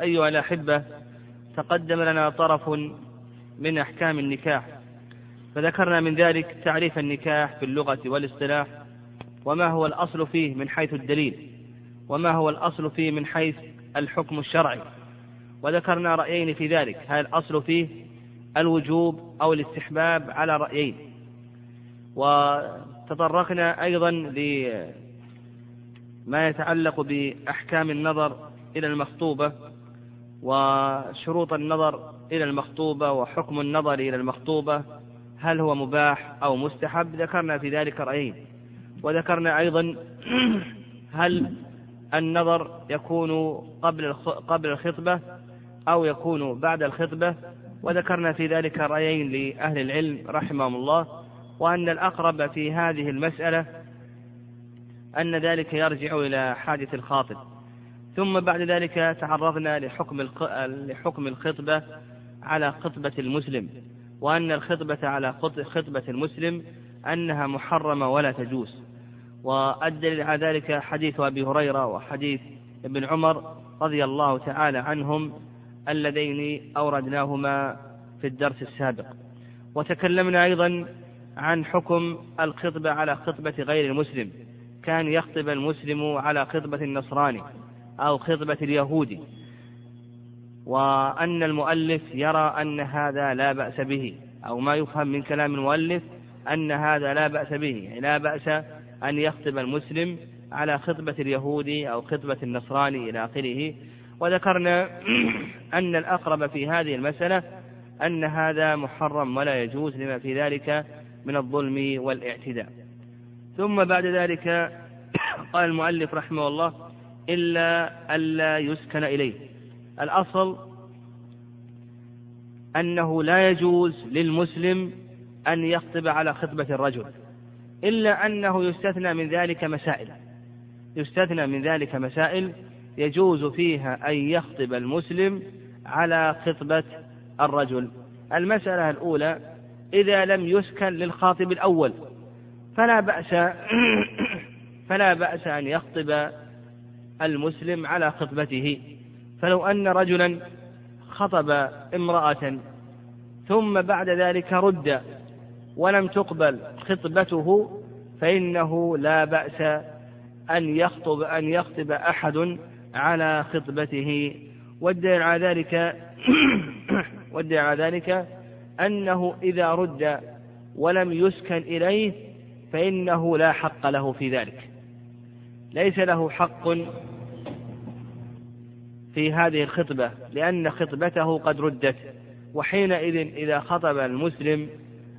أيها الأحبة تقدم لنا طرف من أحكام النكاح. فذكرنا من ذلك تعريف النكاح في اللغة والاصطلاح وما هو الأصل فيه من حيث الدليل وما هو الأصل فيه من حيث الحكم الشرعي. وذكرنا رأيين في ذلك هل الأصل فيه الوجوب أو الاستحباب على رأيين؟ وتطرقنا أيضا لما يتعلق بأحكام النظر إلى المخطوبة. وشروط النظر إلى المخطوبة وحكم النظر إلى المخطوبة هل هو مباح أو مستحب؟ ذكرنا في ذلك رأيين. وذكرنا أيضا هل النظر يكون قبل قبل الخطبة أو يكون بعد الخطبة؟ وذكرنا في ذلك رأيين لأهل العلم رحمهم الله وأن الأقرب في هذه المسألة أن ذلك يرجع إلى حادث الخاطب. ثم بعد ذلك تعرضنا لحكم لحكم الخطبة على خطبة المسلم وأن الخطبة على خطبة المسلم أنها محرمة ولا تجوز. والدليل على ذلك حديث أبي هريرة وحديث ابن عمر رضي الله تعالى عنهم اللذين أوردناهما في الدرس السابق. وتكلمنا أيضا عن حكم الخطبة على خطبة غير المسلم كان يخطب المسلم على خطبة النصراني. أو خطبة اليهودي. وأن المؤلف يرى أن هذا لا بأس به أو ما يفهم من كلام المؤلف أن هذا لا بأس به. يعني لا بأس أن يخطب المسلم على خطبة اليهودي أو خطبة النصراني إلى آخره. وذكرنا أن الأقرب في هذه المسألة أن هذا محرم ولا يجوز لما في ذلك من الظلم والاعتداء. ثم بعد ذلك قال المؤلف رحمه الله إلا ألا يسكن إليه. الأصل أنه لا يجوز للمسلم أن يخطب على خطبة الرجل إلا أنه يستثنى من ذلك مسائل. يستثنى من ذلك مسائل يجوز فيها أن يخطب المسلم على خطبة الرجل. المسألة الأولى إذا لم يسكن للخاطب الأول فلا بأس فلا بأس أن يخطب المسلم على خطبته. فلو أن رجلا خطب امرأة ثم بعد ذلك رد ولم تقبل خطبته فإنه لا بأس أن يخطب أن يخطب أحد على خطبته. والدليل على ذلك والدليل على ذلك أنه إذا رد ولم يسكن إليه فإنه لا حق له في ذلك. ليس له حق في هذه الخطبة لأن خطبته قد ردت وحينئذ إذا خطب المسلم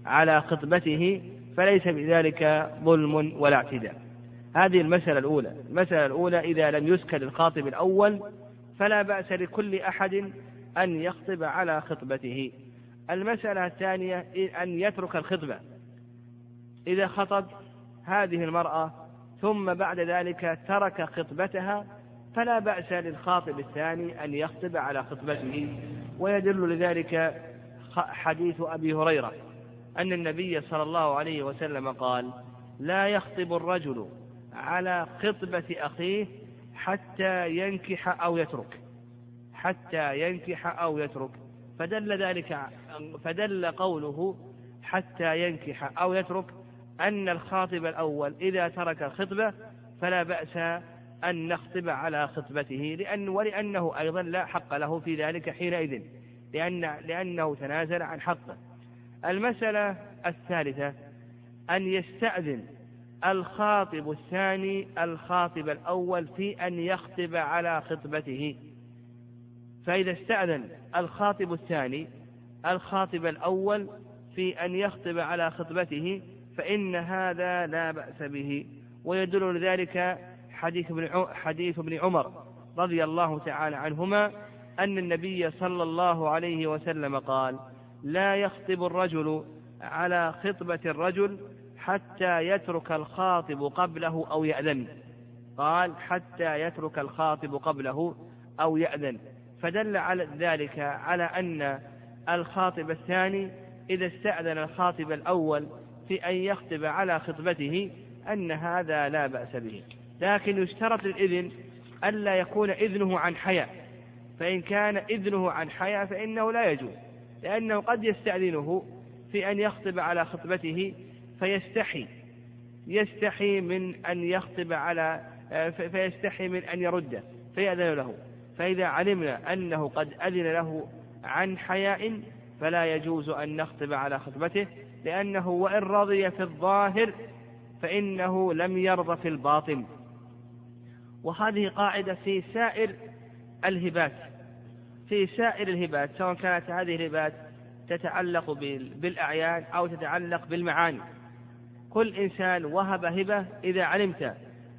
على خطبته فليس بذلك ظلم ولا اعتداء. هذه المسألة الأولى. المسألة الأولى إذا لم يسكن الخاطب الأول فلا بأس لكل أحد أن يخطب على خطبته. المسألة الثانية أن يترك الخطبة. إذا خطب هذه المرأة ثم بعد ذلك ترك خطبتها فلا بأس للخاطب الثاني أن يخطب على خطبته ويدل لذلك حديث أبي هريرة أن النبي صلى الله عليه وسلم قال لا يخطب الرجل على خطبة أخيه حتى ينكح أو يترك حتى ينكح أو يترك. فدل ذلك فدل قوله حتى ينكح أو يترك أن الخاطب الأول إذا ترك الخطبة فلا بأس أن نخطب على خطبته لأن ولأنه أيضا لا حق له في ذلك حينئذ لأن لأنه تنازل عن حقه. المسألة الثالثة أن يستأذن الخاطب الثاني الخاطب الأول في أن يخطب على خطبته. فإذا استأذن الخاطب الثاني الخاطب الأول في أن يخطب على خطبته فإن هذا لا بأس به. ويدل لذلك حديث ابن حديث ابن عمر رضي الله تعالى عنهما أن النبي صلى الله عليه وسلم قال: لا يخطب الرجل على خطبة الرجل حتى يترك الخاطب قبله أو يأذن. قال حتى يترك الخاطب قبله أو يأذن. فدل على ذلك على أن الخاطب الثاني إذا استأذن الخاطب الأول في أن يخطب على خطبته أن هذا لا بأس به. لكن يشترط الإذن ألا يكون إذنه عن حياء. فإن إذنه إذنه عن حياء فإنه لا يجوز لأنه قد يستأذنه في أن يخطب على خطبته فيستحي يستحي من أن يخطب على فيستحي من أن يرده فيأذن له. فإذا علمنا أنه قد أذن له عن حياء فلا يجوز أن نخطب على خطبته لأنه وإن رضي في الظاهر فإنه لم يرضى في الباطن. وهذه قاعدة في سائر الهبات في سائر الهبات سواء كانت هذه الهبات تتعلق بالأعيان أو تتعلق بالمعاني. كل إنسان وهب هبة إذا علمت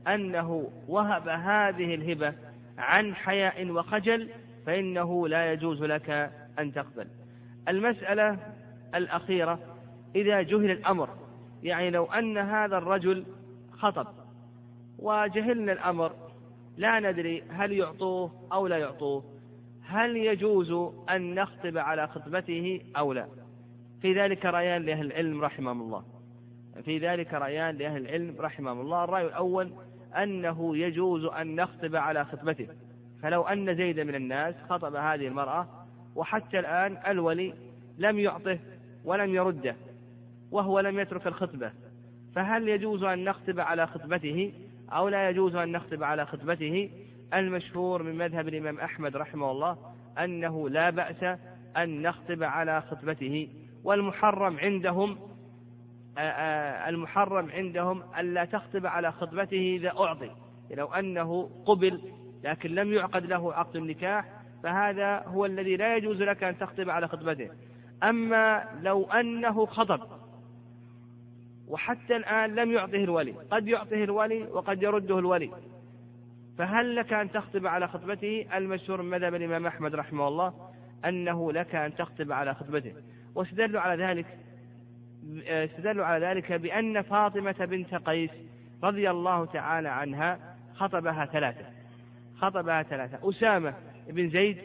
أنه وهب هذه الهبة عن حياء وخجل فإنه لا يجوز لك أن تقبل. المسألة الأخيرة إذا جهل الأمر يعني لو أن هذا الرجل خطب وجهلنا الأمر لا ندري هل يعطوه أو لا يعطوه. هل يجوز أن نخطب على خطبته أو لا؟ في ذلك رأيان لأهل العلم رحمهم الله. في ذلك رأيان لأهل العلم رحمهم الله. الرأي الأول أنه يجوز أن نخطب على خطبته. فلو أن زيد من الناس خطب هذه المرأة وحتى الآن الولي لم يعطه ولم يرده وهو لم يترك الخطبة فهل يجوز أن نخطب على خطبته؟ أو لا يجوز أن نخطب على خطبته المشهور من مذهب الإمام أحمد رحمه الله أنه لا بأس أن نخطب على خطبته والمحرم عندهم المحرم عندهم ألا تخطب على خطبته إذا أعطي لو أنه قبل لكن لم يعقد له عقد النكاح فهذا هو الذي لا يجوز لك أن تخطب على خطبته. أما لو أنه خطب وحتى الآن لم يعطه الولي. قد يعطه الولي وقد يرده الولي. فهل لك أن تخطب على خطبته؟ المشهور من مذهب الإمام أحمد رحمه الله أنه لك أن تخطب على خطبته. واستدلوا على ذلك استدلوا على ذلك بأن فاطمة بنت قيس رضي الله تعالى عنها خطبها ثلاثة. خطبها ثلاثة. أسامة بن زيد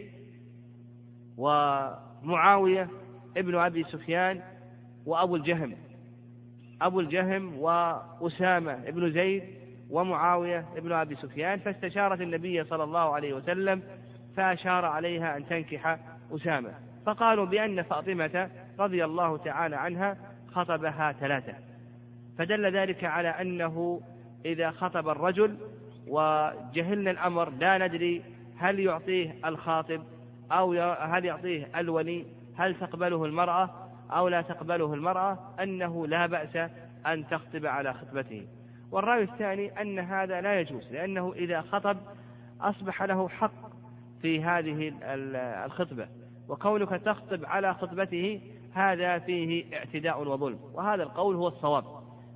ومعاوية ابن أبي سفيان وأبو الجهم. أبو الجهم وأسامة بن زيد ومعاوية بن أبي سفيان فاستشارت النبي صلى الله عليه وسلم فأشار عليها أن تنكح أسامة. فقالوا بأن فاطمة رضي الله تعالى عنها خطبها ثلاثة. فدل ذلك على أنه إذا خطب الرجل وجهلنا الأمر لا ندري هل يعطيه الخاطب أو هل يعطيه الولي هل تقبله المرأة أو لا تقبله المرأة أنه لا بأس أن تخطب على خطبته. والرأي الثاني أن هذا لا يجوز لأنه إذا خطب أصبح له حق في هذه الخطبة وكونك تخطب على خطبته هذا فيه اعتداء وظلم وهذا القول هو الصواب.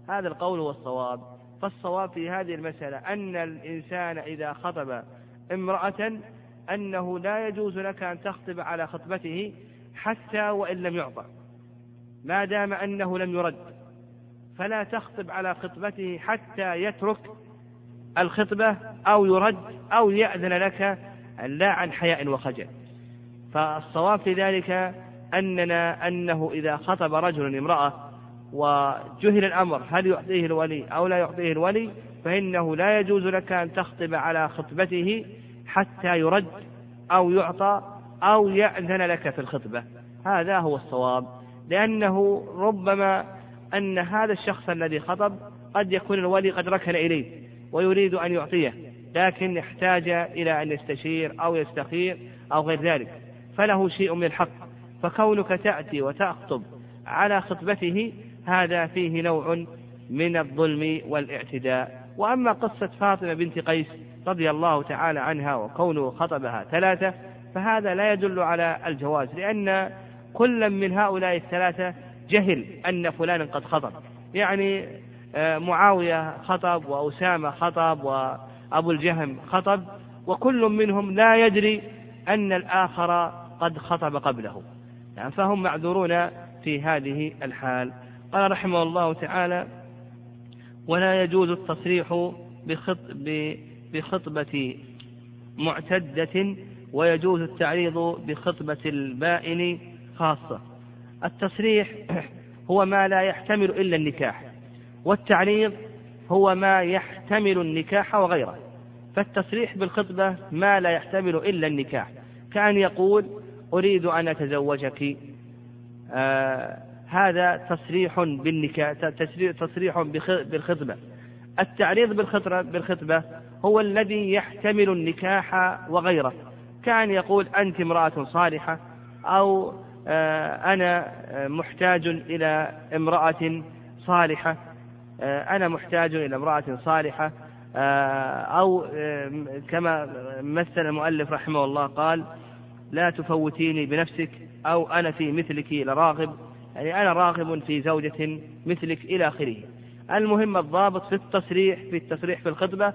هذا القول هو الصواب. فالصواب في هذه المسألة أن الإنسان إذا خطب امرأة أنه لا يجوز لك أن تخطب على خطبته حتى وإن لم يعطى. ما دام أنه لم يرد فلا تخطب على خطبته حتى يترك الخطبة أو يرد أو يأذن لك لا عن حياء وخجل. فالصواب في ذلك أننا أنه إذا خطب رجل امرأة وجهل الأمر هل يعطيه الولي أو لا يعطيه الولي فإنه لا يجوز لك أن تخطب على خطبته حتى يرد أو يعطى أو يأذن لك في الخطبة. هذا هو الصواب. لأنه ربما أن هذا الشخص الذي خطب قد يكون الولي قد ركن إليه ويريد أن يعطيه لكن يحتاج إلى أن يستشير أو يستخير أو غير ذلك فله شيء من الحق فكونك تأتي وتخطب على خطبته هذا فيه نوع من الظلم والاعتداء. وأما قصة فاطمة بنت قيس رضي الله تعالى عنها وكونه خطبها ثلاثة فهذا لا يدل على الجواز لأن كل من هؤلاء الثلاثة جهل أن فلانا قد خطب. يعني آه، معاوية خطب وأسامة خطب وأبو الجهم خطب وكل منهم لا يدري أن الآخر قد خطب قبله. يعني فهم معذورون في هذه الحال. قال رحمه الله تعالى ولا يجوز التصريح بخطبة معتدة ويجوز التعريض بخطبة البائن خاصة. التصريح هو ما لا يحتمل إلا النكاح والتعريض هو ما يحتمل النكاح وغيره. فالتصريح بالخطبة ما لا يحتمل إلا النكاح. كأن يقول أريد أن أتزوجك. آه هذا تصريح بالنكاح تصريح بالخطبة. التعريض بالخطبة بالخطبة هو الذي يحتمل النكاح وغيره. كأن يقول أنت امرأة صالحة أو أنا محتاج إلى امرأة صالحة. آه، أنا محتاج إلى امرأة صالحة. آه، أو كما مثل المؤلف رحمه الله قال لا تفوتيني بنفسك أو أنا في مثلك لراغب. يعني أنا راغب في زوجة مثلك إلى آخره. المهم الضابط في التصريح في التصريح في الخطبة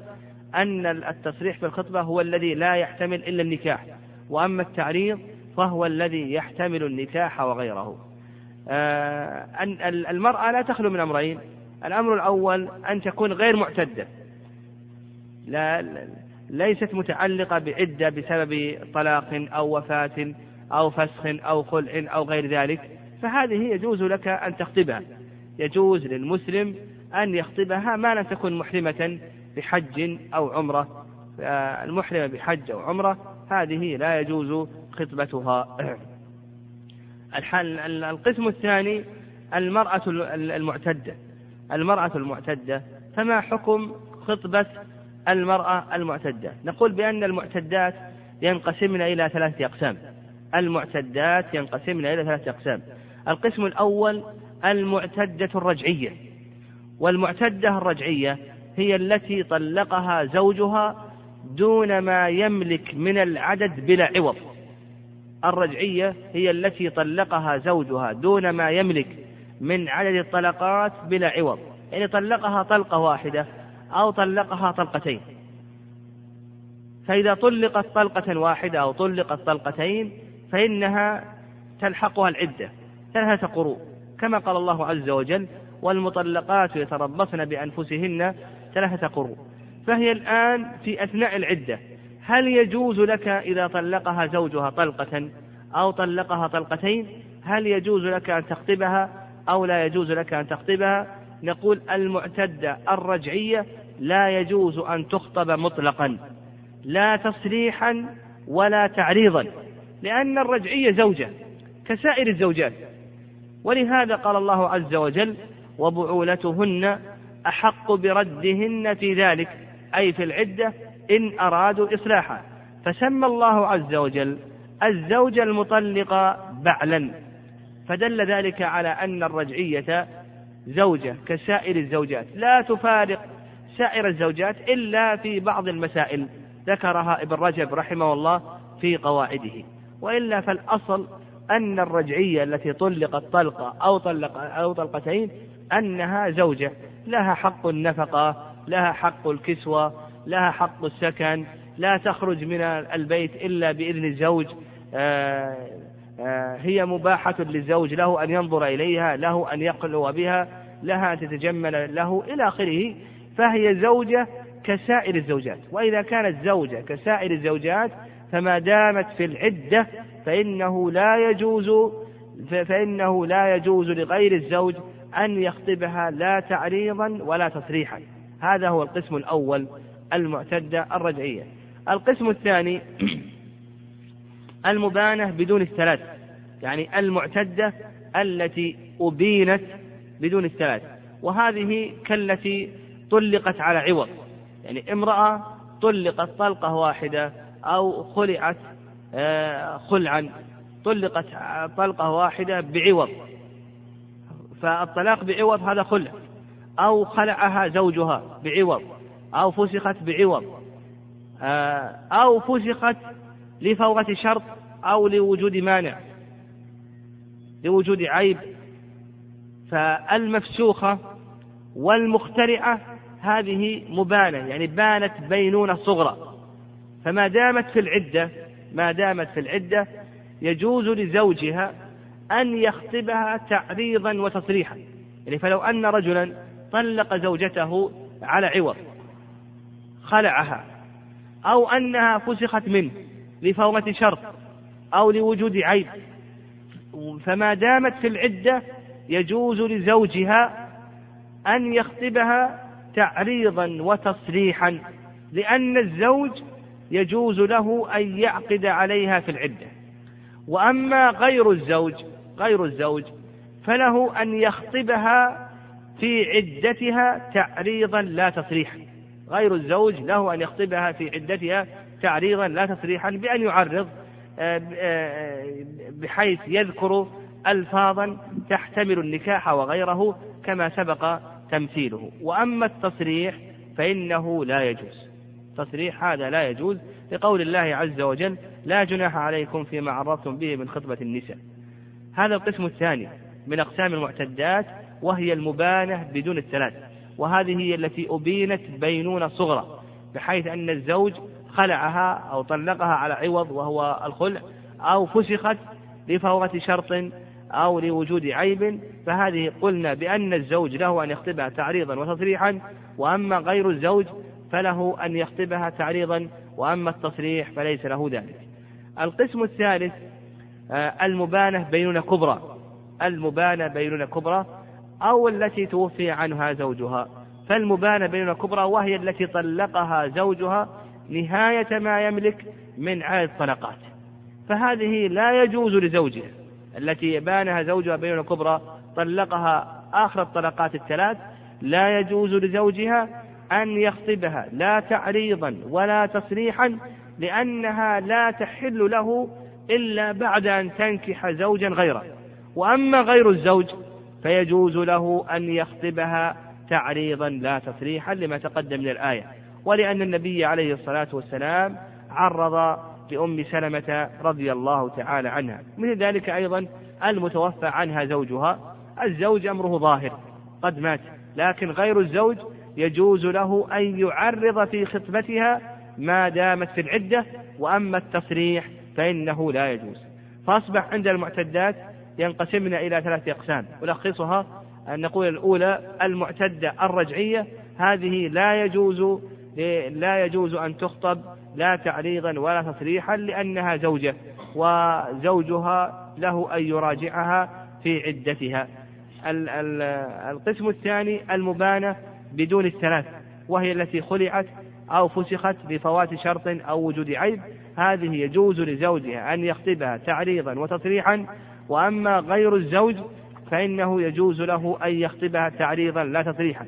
أن التصريح في الخطبة هو الذي لا يحتمل إلا النكاح. وأما التعريض فهو الذي يحتمل النكاح وغيره. آه، أن المرأة لا تخلو من أمرين. الأمر الأول أن تكون غير معتدة. لا ليست متعلقة بعدة بسبب طلاق أو وفاة أو فسخ أو خلع أو غير ذلك. فهذه يجوز لك أن تخطبها. يجوز للمسلم أن يخطبها ما لم تكن محرمة بحج أو عمرة. المحرمة بحج أو عمرة هذه لا يجوز خطبتها. القسم الثاني المرأة المعتدة. المرأة المعتدة. فما حكم خطبة المرأة المعتدة؟ نقول بأن المعتدات ينقسمن إلى ثلاثة أقسام. المعتدات ينقسمن إلى ثلاثة أقسام. القسم الأول المعتدة الرجعية. والمعتدة الرجعية هي التي طلقها زوجها دون ما يملك من العدد بلا عوض. الرجعية هي التي طلقها زوجها دون ما يملك من عدد الطلقات بلا عوض. يعني طلقها طلقة واحدة أو طلقها طلقتين. فإذا طلقت طلقة واحدة أو طلقت طلقتين فإنها تلحقها العدة ثلاثة قروء. كما قال الله عز وجل والمطلقات يتربصن بأنفسهن ثلاثة قروء. فهي الآن في أثناء العدة. هل يجوز لك إذا طلقها زوجها طلقة أو طلقها طلقتين؟ هل يجوز لك أن تخطبها أو لا يجوز لك أن تخطبها؟ نقول المعتدة الرجعية لا يجوز أن تخطب مطلقا لا تصريحا ولا تعريضا لأن الرجعية زوجة كسائر الزوجات. ولهذا قال الله عز وجل وبعولتهن أحق بردهن في ذلك أي في العدة إن أرادوا إصلاحا. فسمى الله عز وجل الزوج المطلق بعلا. فدل ذلك على أن الرجعية زوجة كسائر الزوجات. لا تفارق سائر الزوجات إلا في بعض المسائل. ذكرها ابن رجب رحمه الله في قواعده. وإلا فالأصل أن الرجعية التي طلقت طلقة أو طلق أو طلقتين أنها زوجة. لها حق النفقة لها حق الكسوة لها حق السكن لا تخرج من البيت إلا بإذن الزوج. آه، آه، هي مباحة للزوج له أن ينظر إليها له أن يقلو بها لها أن تتجمل له إلى آخره. فهي زوجة كسائر الزوجات وإذا كانت زوجة كسائر الزوجات فما دامت في العدة فإنه لا يجوز فإنه لا يجوز لغير الزوج أن يخطبها لا تعريضا ولا تصريحا. هذا هو القسم الأول. المعتدة الرجعية. القسم الثاني المبانة بدون الثلاث يعني المعتدة التي أبينت بدون الثلاث. وهذه كالتي طلقت على عوض يعني امرأة طلقت طلقة واحدة أو خلعت آه، خلعا طلقت طلقة واحدة بعوض. فالطلاق بعوض هذا خلع أو خلعها زوجها بعوض. أو فسخت بعوض آه، أو فسخت لفوغة شرط أو لوجود مانع لوجود عيب. فالمفسوخة والمخترعة هذه مبانة يعني بانت بينونة صغرى. فما دامت في العدة ما دامت في العدة يجوز لزوجها أن يخطبها تعريضا وتصريحا. يعني فلو أن رجلا طلق زوجته على عوض خلعها أو أنها فسخت منه لفومة شرط أو لوجود عيب فما دامت في العدة يجوز لزوجها أن يخطبها تعريضا وتصريحا لأن الزوج يجوز له أن يعقد عليها في العدة. وأما غير الزوج غير الزوج فله أن يخطبها في عدتها تعريضا لا تصريحا. غير الزوج له أن يخطبها في عدتها تعريضا لا تصريحا بأن يعرض آه، آه، بحيث يذكر ألفاظا تحتمل النكاح وغيره كما سبق تمثيله. وأما التصريح فإنه لا يجوز. تصريح هذا لا يجوز لقول الله عز وجل لا جناح عليكم فيما عرضتم به من خطبة النساء هذا القسم الثاني من أقسام المعتدات وهي المبانة بدون الثلاث. وهذه هي التي أبينت بينونة صغرى بحيث أن الزوج خلعها أو طلقها على عوض وهو الخلع أو فسخت لفوات شرط أو لوجود عيب. فهذه قلنا بأن الزوج له أن يخطبها تعريضا وتصريحا وأما غير الزوج فله أن يخطبها تعريضا وأما التصريح فليس له ذلك. القسم الثالث آه، المبانة بينونة كبرى. المبانة بينونة كبرى أو التي توفي عنها زوجها فالمبانة بينونة كبرى وهي التي طلقها زوجها نهاية ما يملك من عدد طلقات. فهذه لا يجوز لزوجها التي بانها زوجها بينونة كبرى طلقها آخر الطلقات الثلاث لا يجوز لزوجها أن يخطبها لا تعريضا ولا تصريحا لأنها لا تحل له إلا بعد أن تنكح زوجا غيره. وأما غير الزوج فيجوز له أن يخطبها تعريضا لا تصريحا لما تقدم من الآية. ولأن النبي عليه الصلاة والسلام عرض لأم سلمة رضي الله تعالى عنها. من ذلك أيضا المتوفى عنها زوجها. الزوج أمره ظاهر قد مات. لكن غير الزوج يجوز له أن يعرض في خطبتها ما دامت في العدة. وأما التصريح فإنه لا يجوز. فأصبح عند المعتدات ينقسمن إلى ثلاثة أقسام. ألخصها أن نقول الأولى المعتدة الرجعية. هذه لا يجوز لا يجوز أن تخطب لا تعريضا ولا تصريحا لأنها زوجة وزوجها له أن يراجعها في عدتها. القسم الثاني المبانة بدون الثلاث وهي التي خلعت أو فسخت بفوات شرط أو وجود عيب. هذه يجوز لزوجها أن يخطبها تعريضا وتصريحا وأما غير الزوج فإنه يجوز له أن يخطبها تعريضا لا تصريحا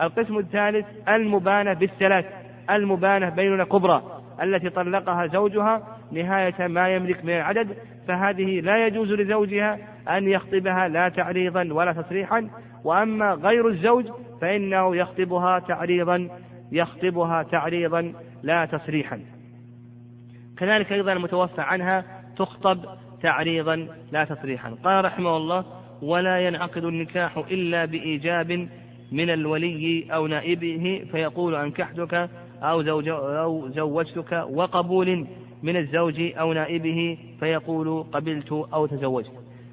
القسم الثالث المبانة بالثلاث المبانة بيننا كبرى التي طلقها زوجها نهاية ما يملك من العدد فهذه لا يجوز لزوجها أن يخطبها لا تعريضا ولا تصريحا وأما غير الزوج فإنه يخطبها تعريضا يخطبها تعريضا لا تصريحا كذلك أيضا المتوفى عنها تخطب تعريضا لا تصريحا. قال رحمه الله ولا ينعقد النكاح إلا بإيجاب من الولي أو نائبه فيقول أنكحتك أو, زوج أو زوجتك وقبول من الزوج أو نائبه فيقول قبلت أو تزوجت.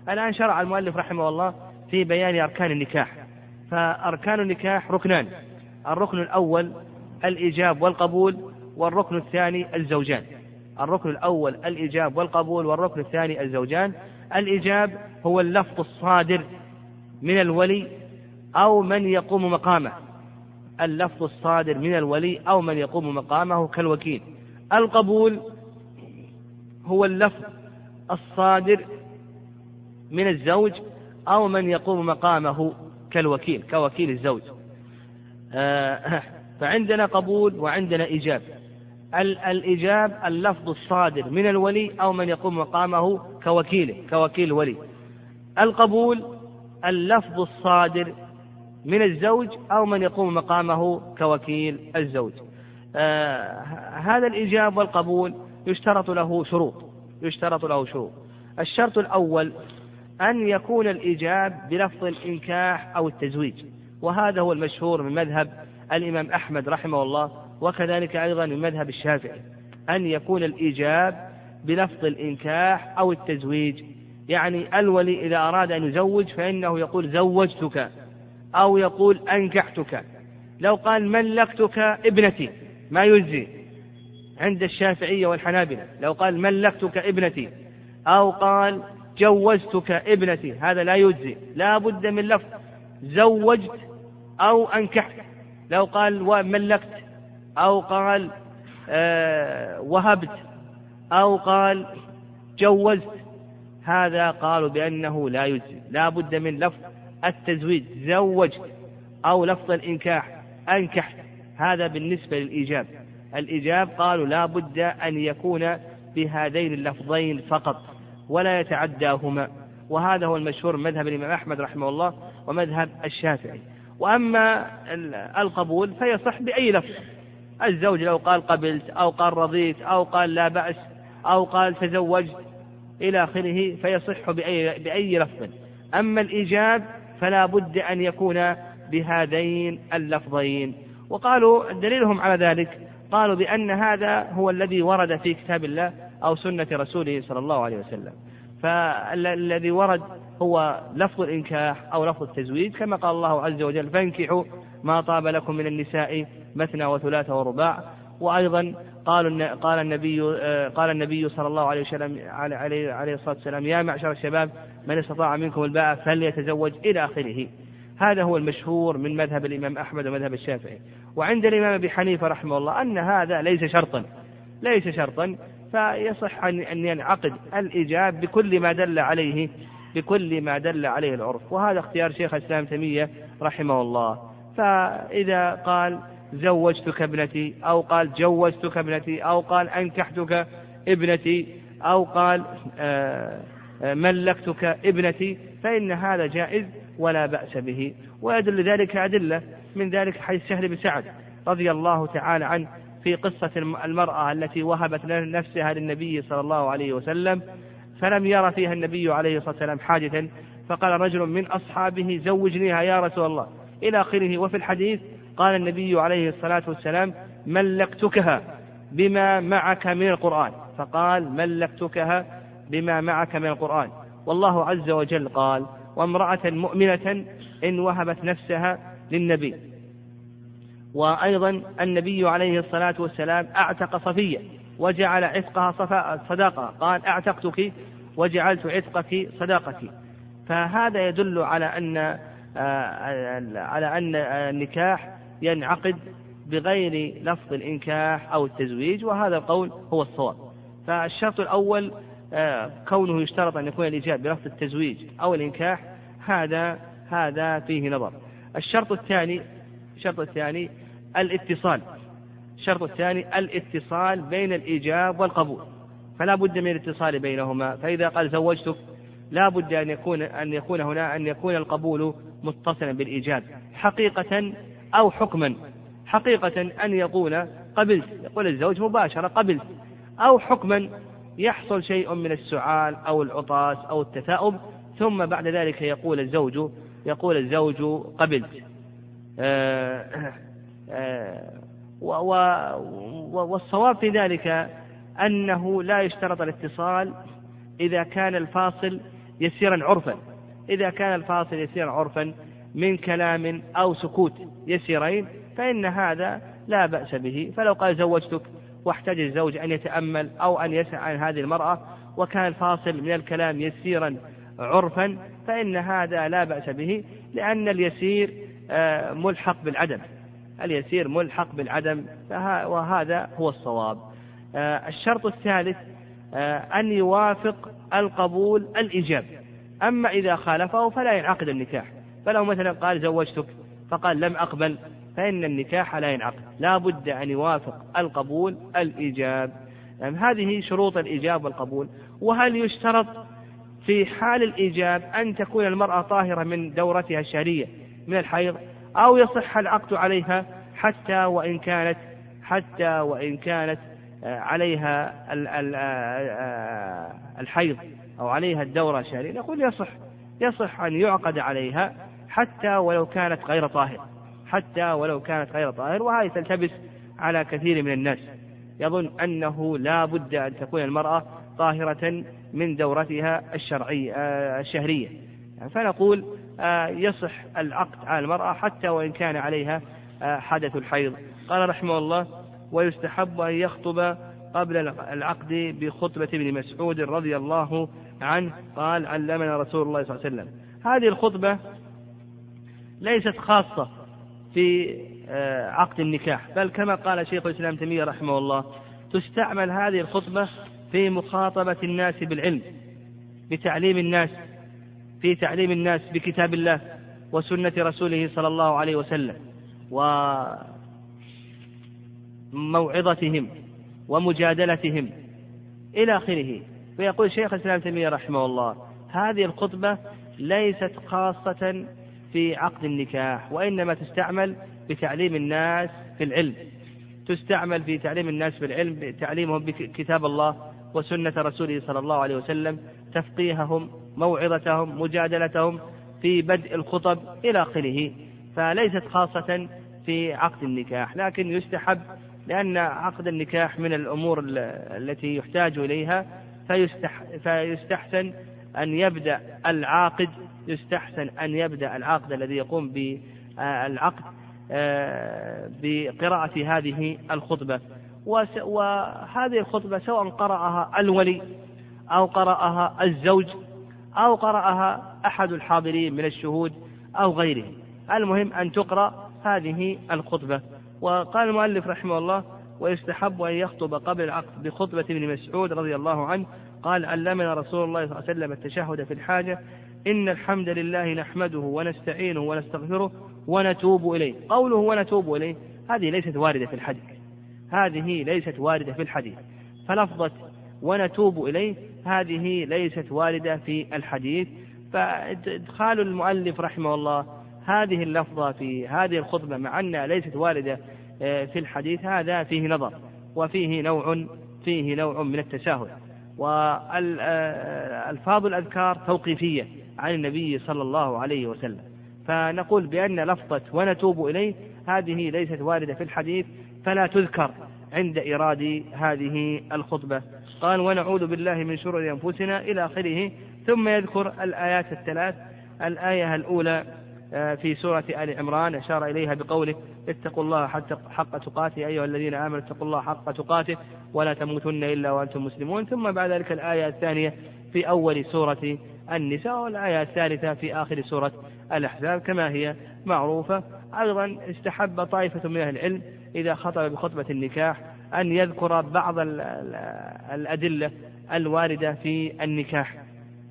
الآن شرع المؤلف رحمه الله في بيان أركان النكاح. فأركان النكاح ركنان الركن الأول الإيجاب والقبول والركن الثاني الزوجان. الركن الأول الإيجاب والقبول والركن الثاني الزوجان. الإيجاب هو اللفظ الصادر من الولي أو من يقوم مقامه. اللفظ الصادر من الولي أو من يقوم مقامه كالوكيل. القبول هو اللفظ الصادر من الزوج أو من يقوم مقامه كالوكيل كوكيل الزوج. آه، فعندنا قبول وعندنا إيجاب. الإيجاب اللفظ الصادر من الولي أو من يقوم مقامه كوكيله كوكيل ولي القبول اللفظ الصادر من الزوج أو من يقوم مقامه كوكيل الزوج. آه هذا الإيجاب والقبول يشترط له شروط يشترط له شروط. الشرط الأول أن يكون الإيجاب بلفظ الإنكاح أو التزويج وهذا هو المشهور من مذهب الإمام أحمد رحمه الله وكذلك أيضا من مذهب الشافعي أن يكون الإيجاب بلفظ الإنكاح أو التزويج. يعني الولي إذا أراد أن يزوج فإنه يقول زوجتك أو يقول أنكحتك. لو قال ملكتك ابنتي ما يجزي عند الشافعية والحنابلة. لو قال ملكتك ابنتي أو قال جوزتك ابنتي هذا لا يجزي. لا بد من لفظ زوجت أو أنكحت. لو قال وملكت أو قال آه، وهبت أو قال جوزت. هذا قالوا بأنه لا يجزي. لا بد من لفظ التزويج. زوجت أو لفظ الإنكاح أنكحت. هذا بالنسبة للإيجاب. الإيجاب قالوا لا بد أن يكون بهذين اللفظين فقط ولا يتعداهما. وهذا هو المشهور مذهب الإمام أحمد رحمه الله ومذهب الشافعي. وأما القبول فيصح بأي لفظ. الزوج لو قال قبلت أو قال رضيت أو قال لا بأس أو قال تزوجت إلى آخره فيصح بأي, بأي لفظ. أما الإيجاب فلا بد أن يكون بهذين اللفظين. وقالوا دليلهم على ذلك قالوا بأن هذا هو الذي ورد في كتاب الله أو سنة رسوله صلى الله عليه وسلم. فالذي ورد هو لفظ الإنكاح أو لفظ التزويج كما قال الله عز وجل فانكحوا ما طاب لكم من النساء مثنى وثلاث ورباع وأيضا قال قال النبي قال النبي صلى الله عليه وسلم عليه عليه الصلاة والسلام يا معشر الشباب من استطاع منكم الباء فليتزوج إلى آخره. هذا هو المشهور من مذهب الإمام أحمد ومذهب الشافعي. وعند الإمام أبي حنيفة رحمه الله أن هذا ليس شرطا. ليس شرطا فيصح أن ينعقد الإيجاب بكل ما دل عليه بكل ما دل عليه العرف وهذا اختيار شيخ الإسلام تيمية رحمه الله فإذا قال زوجتك ابنتي أو قال جوزتك ابنتي أو قال أنكحتك ابنتي أو قال آه، آه، ملكتك ابنتي فإن هذا جائز ولا بأس به. ويدل ذلك أدلة من ذلك حديث سهل بن سعد رضي الله تعالى عنه في قصة المرأة التي وهبت نفسها للنبي صلى الله عليه وسلم فلم يرى فيها النبي عليه الصلاة والسلام حاجة فقال رجل من أصحابه زوجنيها يا رسول الله. إلى آخره. وفي الحديث قال النبي عليه الصلاة والسلام ملكتكها بما معك من القرآن. فقال ملكتكها بما معك من القرآن. والله عز وجل قال وامرأة مؤمنة إن وهبت نفسها للنبي. وأيضا النبي عليه الصلاة والسلام أعتق صفية وجعل عتقها صداقة. قال أعتقتك وجعلت عتقك صداقتي. فهذا يدل على أن آه، على أن النكاح ينعقد بغير لفظ الإنكاح أو التزويج وهذا القول هو الصواب. فالشرط الأول آه، كونه يشترط أن يكون الإيجاب بلفظ التزويج أو الإنكاح هذا هذا فيه نظر. الشرط الثاني الشرط الثاني الاتصال. الشرط الثاني الاتصال بين الإيجاب والقبول. فلا بد من الاتصال بينهما. فإذا قال زوجتك لا بد أن يكون أن يكون هنا أن يكون القبول متصلا بالإيجاب. حقيقة أو حكما. حقيقة أن يقول قبلت يقول الزوج مباشرة قبلت أو حكما يحصل شيء من السعال أو العطاس أو التثاؤب ثم بعد ذلك يقول الزوج يقول الزوج قبلت آه آه والصواب في ذلك أنه لا يشترط الاتصال إذا كان الفاصل يسيرا عرفا. إذا كان الفاصل يسيرا عرفا من كلام أو سكوت يسيرين فإن هذا لا بأس به. فلو قال زوجتك واحتاج الزوج أن يتأمل أو أن يسعى عن هذه المرأة وكان الفاصل من الكلام يسيرا عرفا فإن هذا لا بأس به لأن اليسير آه، ملحق بالعدم. اليسير ملحق بالعدم وهذا هو الصواب. آه، الشرط الثالث آه، أن يوافق القبول الإيجاب. أما إذا خالفه فلا ينعقد النكاح. فلو مثلا قال زوجتك فقال لم أقبل فإن النكاح لا ينعقد. لا بد أن يوافق القبول الإيجاب. يعني هذه شروط الإيجاب والقبول. وهل يشترط في حال الإيجاب أن تكون المرأة طاهرة من دورتها الشهرية من الحيض أو يصح العقد عليها حتى وإن كانت حتى وإن كانت آه، عليها آه، آه، الحيض أو عليها الدورة الشهرية. نقول يصح يصح أن يعقد عليها. حتى ولو كانت غير طاهرة حتى ولو كانت غير طاهر وهذه تلتبس على كثير من الناس. يظن أنه لا بد أن تكون المرأة طاهرة من دورتها الشرعية آه، الشهرية. فنقول آه، يصح العقد على المرأة حتى وإن كان عليها آه، حدث الحيض. قال رحمه الله ويستحب أن يخطب قبل العقد بخطبة ابن مسعود رضي الله عنه. قال علمنا رسول الله صلى الله عليه وسلم. هذه الخطبة ليست خاصة في آه، عقد النكاح بل كما قال شيخ الإسلام تيمية رحمه الله تستعمل هذه الخطبة في مخاطبة الناس بالعلم بتعليم الناس في تعليم الناس بكتاب الله وسنة رسوله صلى الله عليه وسلم وموعظتهم ومجادلتهم إلى آخره. فيقول شيخ الإسلام تيمية رحمه الله هذه الخطبة ليست خاصة في عقد النكاح وإنما تستعمل بتعليم الناس في العلم. تستعمل في تعليم الناس في العلم تعليمهم بكتاب الله وسنة رسوله صلى الله عليه وسلم تفقيههم موعظتهم مجادلتهم في بدء الخطب إلى آخره. فليست خاصة في عقد النكاح لكن يستحب لأن عقد النكاح من الأمور التي يحتاج إليها فيستح فيستحسن أن يبدأ العاقد يستحسن أن يبدأ العاقد الذي يقوم بالعقد آه، بقراءة هذه الخطبة. وهذه الخطبة سواء قرأها الولي أو قرأها الزوج أو قرأها أحد الحاضرين من الشهود أو غيره. المهم أن تقرأ هذه الخطبة. وقال المؤلف رحمه الله ويستحب أن يخطب قبل العقد بخطبة ابن مسعود رضي الله عنه قال علمنا رسول الله صلى الله عليه وسلم التشهد في الحاجة. إن الحمد لله نحمده ونستعينه ونستغفره ونتوب إليه. قوله ونتوب إليه هذه ليست واردة في الحديث. هذه ليست واردة في الحديث. فلفظة ونتوب إليه هذه ليست واردة في الحديث. فإدخال المؤلف رحمه الله هذه اللفظة في هذه الخطبة مع أنها ليست واردة آه، في الحديث هذا فيه نظر وفيه نوع فيه نوع من التساهل والألفاظ الأذكار توقيفية عن النبي صلى الله عليه وسلم. فنقول بأن لفظة ونتوب إليه هذه ليست واردة في الحديث فلا تذكر عند إيراد هذه الخطبة. قال ونعوذ بالله من شرور أنفسنا إلى آخره ثم يذكر الآيات الثلاث. الآية الأولى في سورة آل عمران أشار إليها بقوله اتقوا الله حتى حق تقاته. أيها الذين آمنوا اتقوا الله حق تقاته ولا تموتن إلا وأنتم مسلمون. ثم بعد ذلك الآية الثانية في أول سورة النساء والآية الثالثة في آخر سورة الأحزاب. كما هي معروفة أيضا استحب طائفة من أهل العلم إذا خطب بخطبة النكاح أن يذكر بعض الأدلة الواردة في النكاح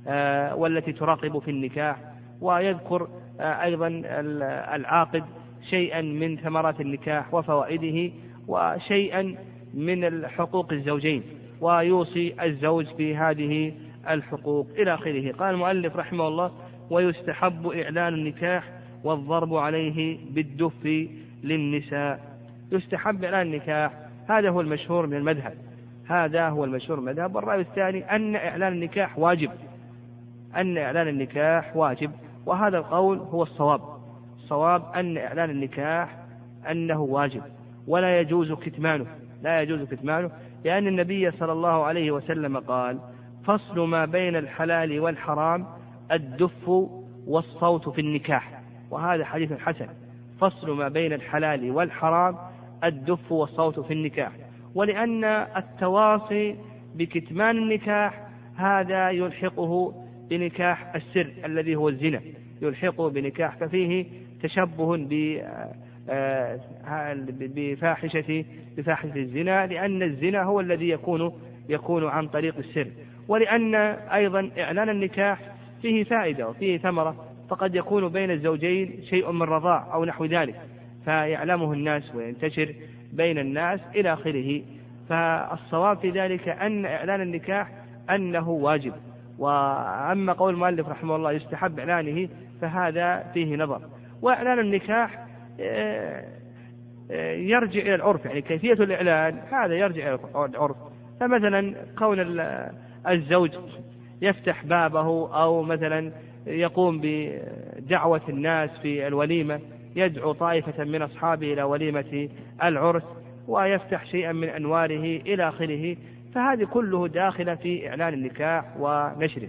آه، والتي تراقب في النكاح ويذكر آه، أيضا العاقد شيئا من ثمرات النكاح وفوائده وشيئا من حقوق الزوجين ويوصي الزوج بهذه الحقوق إلى آخره. قال المؤلف رحمه الله ويستحب إعلان النكاح والضرب عليه بالدف للنساء. يستحب إعلان النكاح هذا هو المشهور من المذهب هذا هو المشهور من المذهب. والرأي الثاني أن إعلان النكاح واجب أن إعلان النكاح واجب. وهذا القول هو الصواب. الصواب أن إعلان النكاح أنه واجب ولا يجوز كتمانه. لا يجوز كتمانه لأن النبي صلى الله عليه وسلم قال فصل ما بين الحلال والحرام الدف والصوت في النكاح. وهذا حديث حسن. فصل ما بين الحلال والحرام الدف والصوت في النكاح. ولأن التواصي بكتمان النكاح هذا يلحقه بنكاح السر الذي هو الزنا يلحقه بنكاح ففيه تشبه آه، بفاحشة بفاحشة الزنا لأن الزنا هو الذي يكون يكون عن طريق السر. ولأن أيضا إعلان النكاح فيه فائدة وفيه ثمرة فقد يكون بين الزوجين شيء من رضاع أو نحو ذلك فيعلمه الناس وينتشر بين الناس إلى آخره. فالصواب في ذلك أن إعلان النكاح أنه واجب. وأما قول المؤلف رحمه الله يستحب إعلانه فهذا فيه نظر. وإعلان النكاح آه، آه، يرجع إلى العرف يعني كيفية الإعلان هذا يرجع إلى العرف. فمثلا كون الزوج يفتح بابه أو مثلا يقوم بدعوة الناس في الوليمة يدعو طائفة من أصحابه إلى وليمة العرس ويفتح شيئا من أنواره إلى آخره. فهذه كله داخلة في إعلان النكاح ونشره.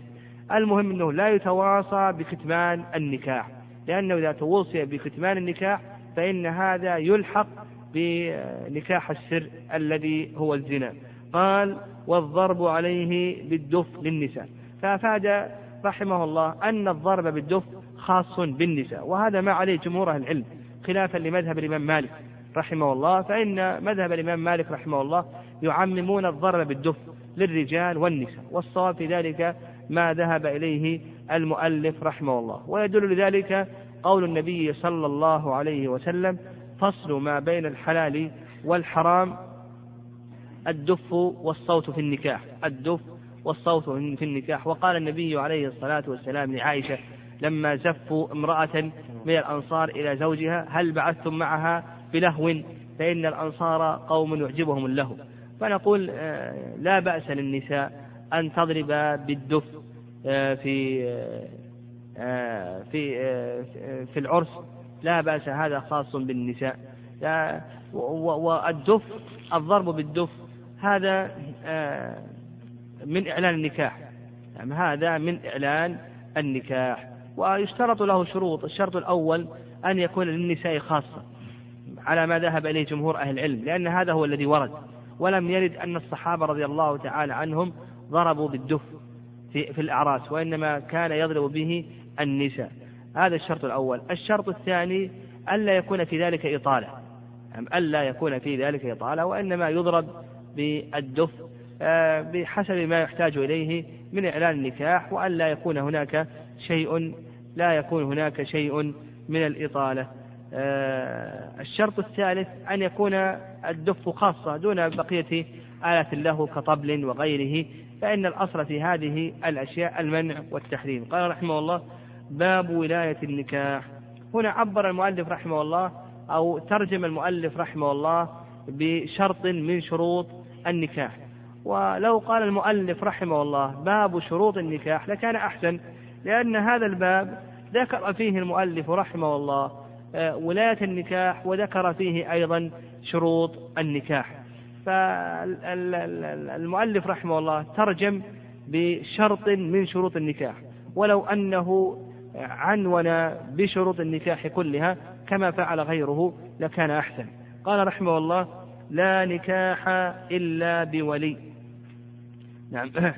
المهم أنه لا يتواصى بكتمان النكاح. لأنه إذا توصي بكتمان النكاح فإن هذا يلحق بنكاح السر الذي هو الزنا. قال والضرب عليه بالدف للنساء. فأفاد رحمه الله أن الضرب بالدف خاص بالنساء. وهذا ما عليه جمهور أهل العلم خلافا لمذهب الإمام مالك رحمه الله. فإن مذهب الإمام مالك رحمه الله يعممون الضرب بالدف للرجال والنساء. والصواب في ذلك ما ذهب إليه المؤلف رحمه الله. ويدل لذلك قول النبي صلى الله عليه وسلم فصل ما بين الحلال والحرام الدف والصوت في النكاح. الدف والصوت في النكاح. وقال النبي عليه الصلاة والسلام لعائشة لما زفوا امرأة من الأنصار إلى زوجها هل بعثتم معها بلهو؟ فإن الأنصار قوم يعجبهم اللهو. فنقول آه، لا بأس للنساء أن تضرب بالدف آه، في آه، في في العرس. لا بأس هذا خاص بالنساء. والدف الضرب بالدف هذا من إعلان النكاح. يعني هذا من إعلان النكاح. ويشترط له شروط الشرط الأول أن يكون للنساء خاصة على ما ذهب إليه جمهور أهل العلم لأن هذا هو الذي ورد. ولم يرد أن الصحابة رضي الله تعالى عنهم ضربوا بالدف في, في الأعراس وإنما كان يضرب به النساء. هذا الشرط الأول. الشرط الثاني ألا يكون في ذلك إطالة. ألا يكون في ذلك إطالة وإنما يضرب بالدف آه، بحسب ما يحتاج إليه من إعلان النكاح وألا يكون هناك شيء لا يكون هناك شيء من الإطالة. الشرط الثالث أن يكون الدف خاصة دون بقية آلة له كطبل وغيره فإن الأصل في هذه الأشياء المنع والتحريم. قال رحمه الله باب ولاية النكاح. هنا عبر المؤلف رحمه الله أو ترجم المؤلف رحمه الله بشرط من شروط النكاح. ولو قال المؤلف رحمه الله باب شروط النكاح لكان أحسن لأن هذا الباب ذكر فيه المؤلف رحمه الله آه، ولاية النكاح وذكر فيه أيضا شروط النكاح. فالمؤلف رحمه الله ترجم بشرط من شروط النكاح ولو أنه عنون بشروط النكاح كلها كما فعل غيره لكان أحسن. قال رحمه الله لا نكاح إلا بولي. نعم.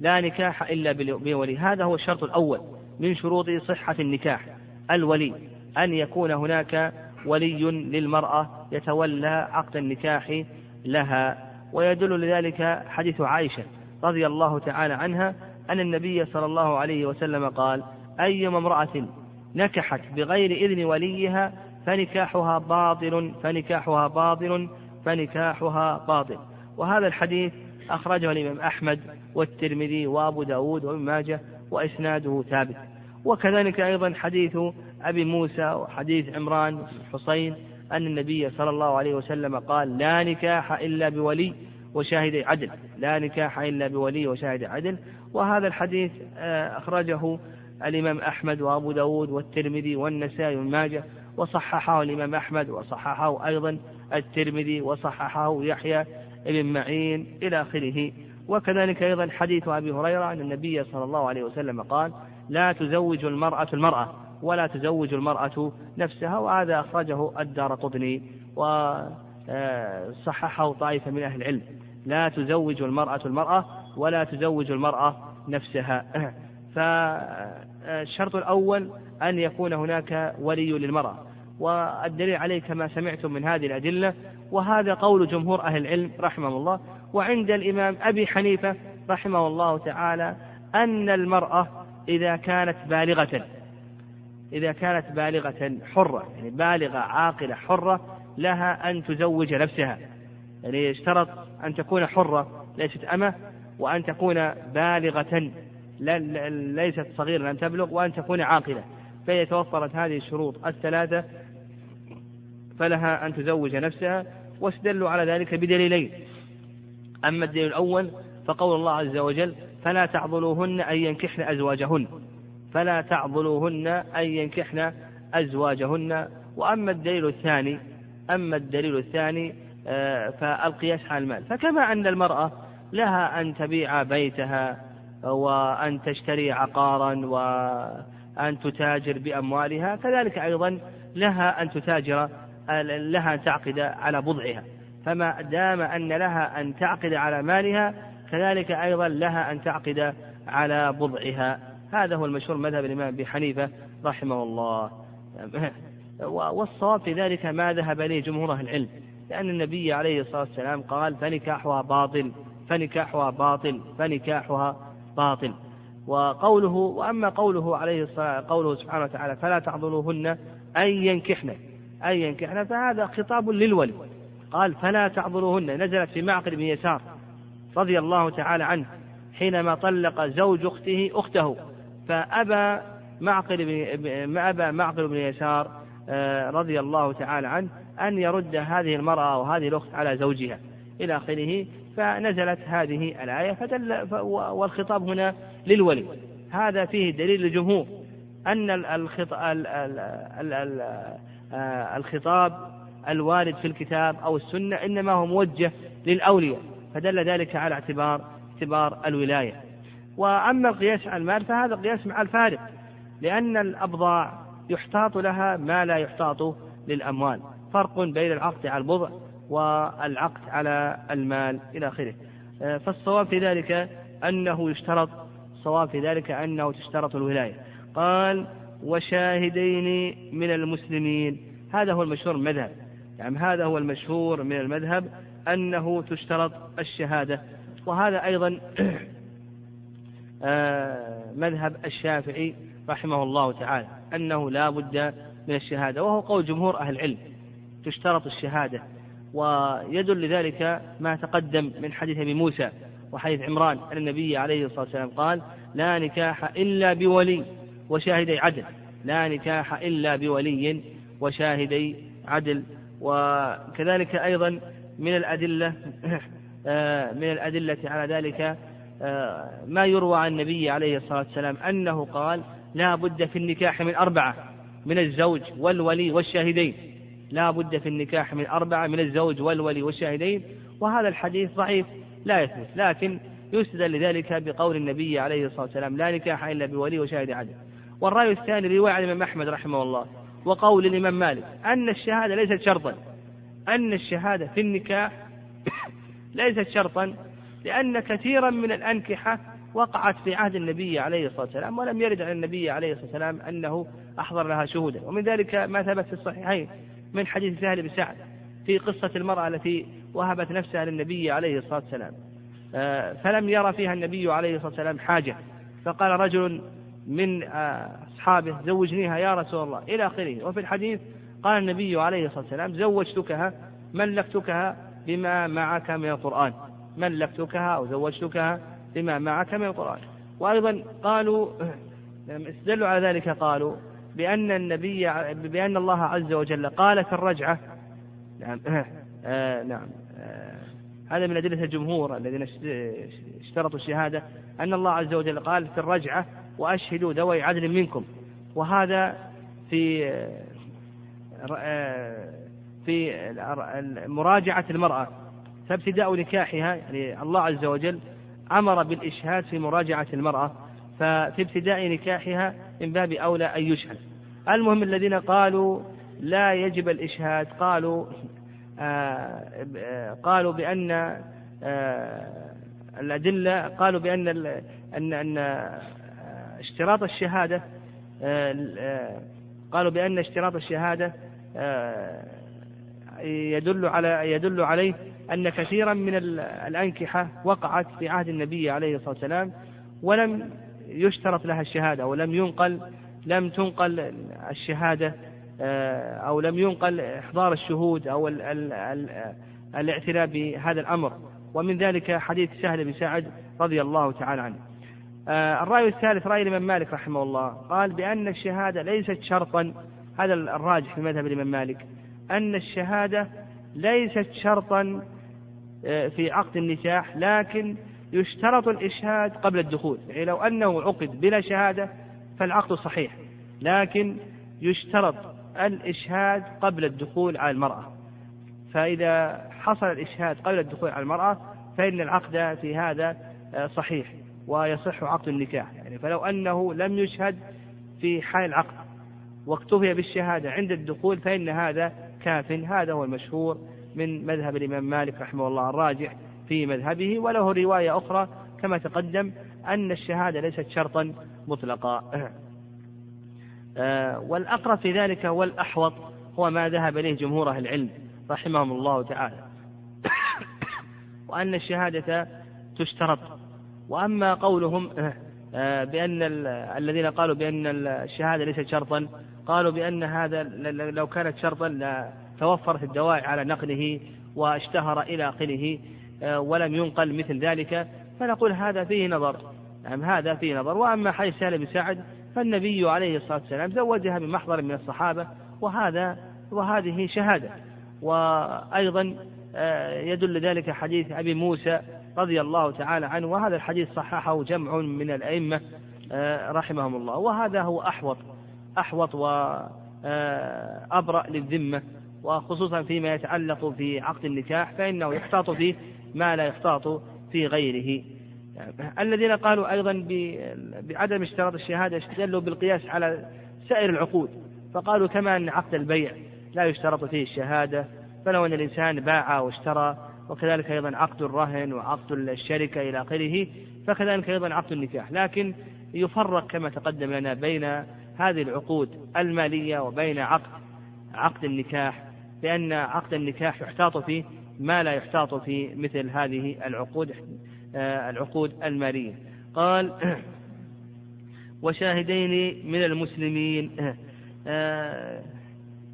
لا نكاح إلا بولي. هذا هو الشرط الأول من شروط صحة النكاح الولي. أن يكون هناك ولي للمرأة يتولى عقد النكاح لها. ويدل لذلك حديث عائشة رضي الله تعالى عنها أن النبي صلى الله عليه وسلم قال أيما امرأة نكحت بغير إذن وليها فنكاحها باطل فنكاحها باطل فنكاحها باطل. وهذا الحديث أخرجه الإمام أحمد والترمذي وأبو داود وابن ماجه وإسناده ثابت. وكذلك أيضا حديث أبي موسى وحديث عمران حسين أن النبي صلى الله عليه وسلم قال لا نكاح إلا بولي وشاهد عدل. لا نكاح إلا بولي وشاهد عدل. وهذا الحديث آه، أخرجه الإمام أحمد وأبو داود والترمذي والنسائي وابن ماجه وصححه الإمام أحمد وصححه أيضا الترمذي وصححه يحيى بن معين إلى آخره. وكذلك أيضا حديث أبي هريرة أن النبي صلى الله عليه وسلم قال لا تزوج المرأة المرأة. ولا تزوج المرأة نفسها وهذا أخرجه الدار قطني وصححه طائفة من أهل العلم. لا تزوج المرأة المرأة ولا تزوج المرأة نفسها. فالشرط الأول أن يكون هناك ولي للمرأة والدليل عليه كما سمعتم من هذه الأدلة. وهذا قول جمهور أهل العلم رحمه الله. وعند الإمام أبي حنيفة رحمه الله تعالى أن المرأة إذا كانت بالغة إذا كانت بالغة حرة يعني بالغة عاقلة حرة لها أن تزوج نفسها. يعني يشترط أن تكون حرة ليست أمة وأن تكون بالغة ليست صغيرة لم تبلغ وأن تكون عاقلة. فإذا توفرت هذه الشروط الثلاثة فلها أن تزوج نفسها واستدلوا على ذلك بدليلين. أما الدليل الأول فقول الله عز وجل فلا تعضلوهن أن ينكحن أزواجهن. فلا تعضلوهن أن ينكحن أزواجهن. وأما الدليل الثاني أما الدليل الثاني آه، فالقياس على المال. فكما أن المرأة لها أن تبيع بيتها وأن تشتري عقارا وأن تتاجر بأموالها كذلك أيضا لها أن تتاجر لها أن تعقد على بضعها. فما دام أن لها أن تعقد على مالها كذلك أيضا لها أن تعقد على بضعها. هذا هو المشهور مذهب الإمام أبي حنيفة رحمه الله. والصواب في ذلك ما ذهب إليه جمهور أهل العلم لأن النبي عليه الصلاة والسلام قال فنكاحها باطل فنكاحها باطل فنكاحها باطل. وقوله وأما قوله عليه الصلاة قوله سبحانه وتعالى فلا تعضلوهن أن ينكحن. أن ينكحن فهذا خطاب للولي. قال فلا تعضلوهن. نزلت في معقل بن يسار رضي الله تعالى عنه حينما طلق زوج أخته أخته. فأبى معقل بن أبى معقل بن يسار آه، رضي الله تعالى عنه أن يرد هذه المرأة وهذه الأخت على زوجها. إلى آخره فنزلت هذه الآية فدل والخطاب هنا للولي. هذا فيه دليل للجمهور أن آه، الخطاب الوارد في الكتاب أو السنة إنما هو موجه للأولياء. فدل ذلك على اعتبار اعتبار الولاية. وأما القياس على المال فهذا قياس مع الفارق لأن الأبضاع يحتاط لها ما لا يحتاط للأموال. فرق بين العقد على البضع والعقد على المال إلى آخره. آه، فالصواب في ذلك أنه يشترط الصواب في ذلك أنه تشترط الولاية. قال وشاهدين من المسلمين. هذا هو المشهور من المذهب. يعني هذا هو المشهور من المذهب أنه تشترط الشهادة. وهذا أيضا مذهب الشافعي رحمه الله تعالى أنه لا بد من الشهادة وهو قول جمهور أهل العلم تشترط الشهادة ويدل لذلك ما تقدم من حديث أبي موسى وحديث عمران أن النبي عليه الصلاة والسلام قال لا نكاح إلا بولي وشاهدي عدل لا نكاح إلا بولي وشاهدي عدل. وكذلك أيضا من الأدلة آه، من الأدلة على ذلك آه، ما يروى عن النبي عليه الصلاة والسلام أنه قال لا بد في النكاح من أربعة من الزوج والولي والشاهدين. لا بد في النكاح من أربعة من الزوج والولي والشاهدين. وهذا الحديث ضعيف لا يثبت لكن يستدل لذلك بقول النبي عليه الصلاة والسلام لا نكاح إلا بولي وشاهد عدل. والرأي الثاني رواية الإمام أحمد رحمه الله وقول الإمام مالك أن الشهادة ليست شرطا أن الشهادة في النكاح ليست شرطا لأن كثيرا من الأنكحة وقعت في عهد النبي عليه الصلاة والسلام ولم يرد عن النبي عليه الصلاة والسلام أنه أحضر لها شهودا. ومن ذلك ما ثبت في الصحيحين من حديث سهل بن سعد في قصة المرأة التي وهبت نفسها للنبي عليه الصلاة والسلام. آه، فلم يرى فيها النبي عليه الصلاة والسلام حاجة. فقال رجل من آه، أصحابه زوجنيها يا رسول الله إلى آخره. وفي الحديث قال النبي عليه الصلاة والسلام زوجتكها ملكتكها بما معك من القرآن. ملكتكها أو زوجتكها بما معك من القرآن. وأيضا قالوا استدلوا على ذلك قالوا بأن النبي بأن الله عز وجل قال في الرجعة نعم آه نعم آه هذا من أدلة الجمهور الذين اشترطوا الشهادة أن الله عز وجل قال في الرجعة وأشهدوا ذوي عدل منكم. وهذا في آه، في مراجعة المرأة. فابتداء نكاحها يعني الله عز وجل أمر بالإشهاد في مراجعة المرأة ففي ابتداء نكاحها من باب أولى أن يشهد. المهم الذين قالوا لا يجب الإشهاد قالوا آه قالوا بأن آه الأدلة قالوا بأن أن أن اشتراط الشهادة آه قالوا بأن اشتراط الشهادة آه، يدل على يدل عليه أن كثيرا من الأنكحة وقعت في عهد النبي عليه الصلاة والسلام ولم يشترط لها الشهادة ولم ينقل لم تنقل الشهادة آه، أو لم ينقل إحضار الشهود أو الاعتراف بهذا الأمر. ومن ذلك حديث سهل بن سعد رضي الله تعالى عنه. آه، الرأي الثالث رأي الإمام مالك رحمه الله. قال بأن الشهادة ليست شرطا هذا الراجح في مذهب الإمام مالك أن الشهادة ليست شرطا في عقد النكاح لكن يشترط الإشهاد قبل الدخول. يعني لو أنه عقد بلا شهادة فالعقد صحيح لكن يشترط الإشهاد قبل الدخول على المرأة. فإذا حصل الإشهاد قبل الدخول على المرأة فإن العقد في هذا آه، صحيح ويصح عقد النكاح. يعني فلو أنه لم يشهد في حال العقد واكتفي بالشهادة عند الدخول فإن هذا كاف هذا هو المشهور. من مذهب الإمام مالك رحمه الله الراجح في مذهبه وله رواية أخرى كما تقدم أن الشهادة ليست شرطا مطلقا. آه، والأقرب في ذلك والأحوط هو ما ذهب إليه جمهور أهل العلم رحمهم الله تعالى. وأن الشهادة تشترط. وأما قولهم آه، بأن الذين قالوا بأن الشهادة ليست شرطا قالوا بأن هذا لو كانت شرطا لتوفرت الدواعي على نقله واشتهر إلى آخره آه، ولم ينقل مثل ذلك فنقول هذا فيه نظر. نعم هذا فيه نظر. وأما حديث سالم بن سعد فالنبي عليه الصلاة والسلام زوجها بمحضر من الصحابة وهذا وهذه شهادة. وأيضا آه، يدل ذلك حديث أبي موسى رضي الله تعالى عنه وهذا الحديث صححه جمع من الأئمة آه، رحمهم الله. وهذا هو أحوط أحوط وأبرأ للذمة. وخصوصا فيما يتعلق في عقد النكاح فإنه يحتاط فيه ما لا يحتاط في غيره. الذين قالوا أيضا بعدم اشتراط الشهادة استدلوا بالقياس على سائر العقود فقالوا كما أن عقد البيع لا يشترط فيه الشهادة فلو أن الإنسان باع واشترى وكذلك أيضا عقد الرهن وعقد الشركة إلى آخره فكذلك أيضا عقد النكاح. لكن يفرق كما تقدم لنا بين هذه العقود المالية وبين عقد عقد النكاح. لأن عقد النكاح يحتاط فيه ما لا يحتاط في مثل هذه العقود آه، العقود المالية قال وشاهدين من المسلمين آه،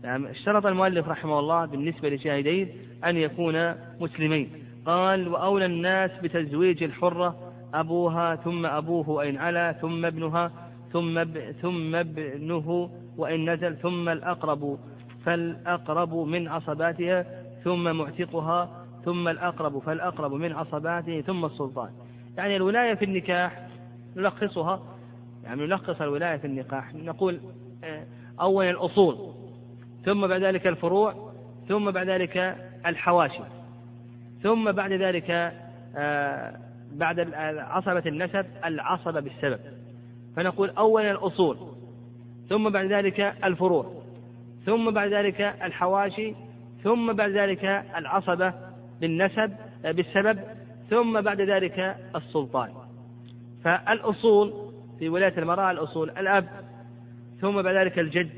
نعم اشترط المؤلف رحمه الله بالنسبة لشاهدين أن يكونا مسلمين قال وأولى الناس بتزويج الحرة أبوها ثم أبوه إن علا ثم ابنها ثم. ثم ابنه وإن نزل ثم الأقرب فالأقرب من عصباتها ثم معتقها ثم الأقرب فالأقرب من عصباته ثم السلطان. يعني الولاية في النكاح نلخصها. يعني نلخص الولاية في النكاح. نقول آه، أولا الأصول ثم بعد ذلك الفروع ثم بعد ذلك الحواشي ثم بعد ذلك آه، بعد عصبة النسب العصبة بالسبب. فنقول أولا الأصول ثم بعد ذلك الفروع. ثم بعد ذلك الحواشي ثم بعد ذلك العصبة بالنسب آه، بالسبب ثم بعد ذلك السلطان. فالأصول في ولاية المرأة الأصول الأب ثم بعد ذلك الجد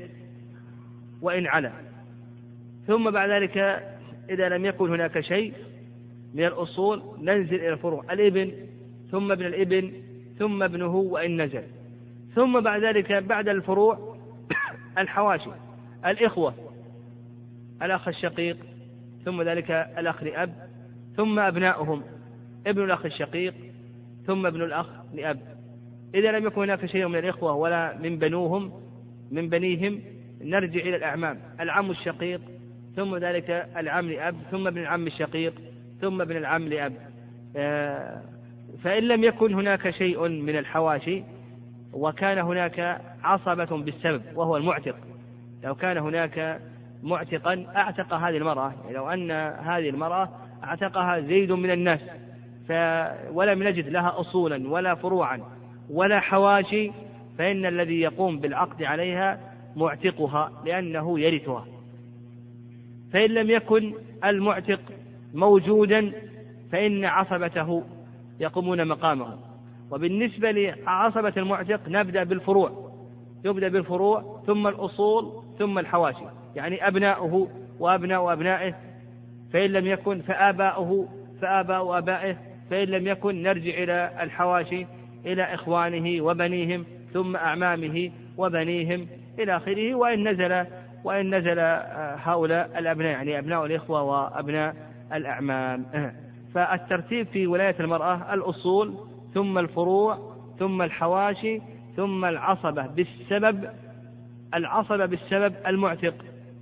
وإن علا ثم بعد ذلك إذا لم يكن هناك شيء من الأصول ننزل إلى الفروع الإبن ثم ابن الإبن ثم ابنه وإن نزل. ثم بعد ذلك بعد الفروع الحواشي. الإخوة الأخ الشقيق ثم ذلك الأخ لأب ثم أبناؤهم ابن الأخ الشقيق ثم ابن الأخ لأب. إذا لم يكن هناك شيء من الإخوة ولا من بنوهم من بنيهم نرجع إلى الأعمام. العم الشقيق ثم ذلك العم لأب ثم ابن العم الشقيق ثم ابن العم لأب. آه، فإن لم يكن هناك شيء من الحواشي وكان هناك عصبة بالسبب وهو المعتق. لو كان هناك معتقا أعتق هذه المرأة يعني لو أن هذه المرأة أعتقها زيد من الناس ف ولم نجد لها أصولا ولا فروعا ولا حواشي فإن الذي يقوم بالعقد عليها معتقها لأنه يرثها. فإن لم يكن المعتق موجودا فإن عصبته يقومون مقامه وبالنسبة لعصبة المعتق نبدأ بالفروع. يبدأ بالفروع ثم الأصول ثم الحواشي. يعني أبناؤه وأبناء أبنائه فإن لم يكن فآباؤه فآباء آبائه فإن لم يكن نرجع إلى الحواشي إلى إخوانه وبنيهم ثم أعمامه وبنيهم إلى آخره. وإن نزل وإن نزل آه، هؤلاء الأبناء يعني أبناء الإخوة وأبناء الأعمام. فالترتيب في ولاية المرأة الأصول ثم الفروع ثم الحواشي ثم العصبة بالسبب العصبة بالسبب المعتق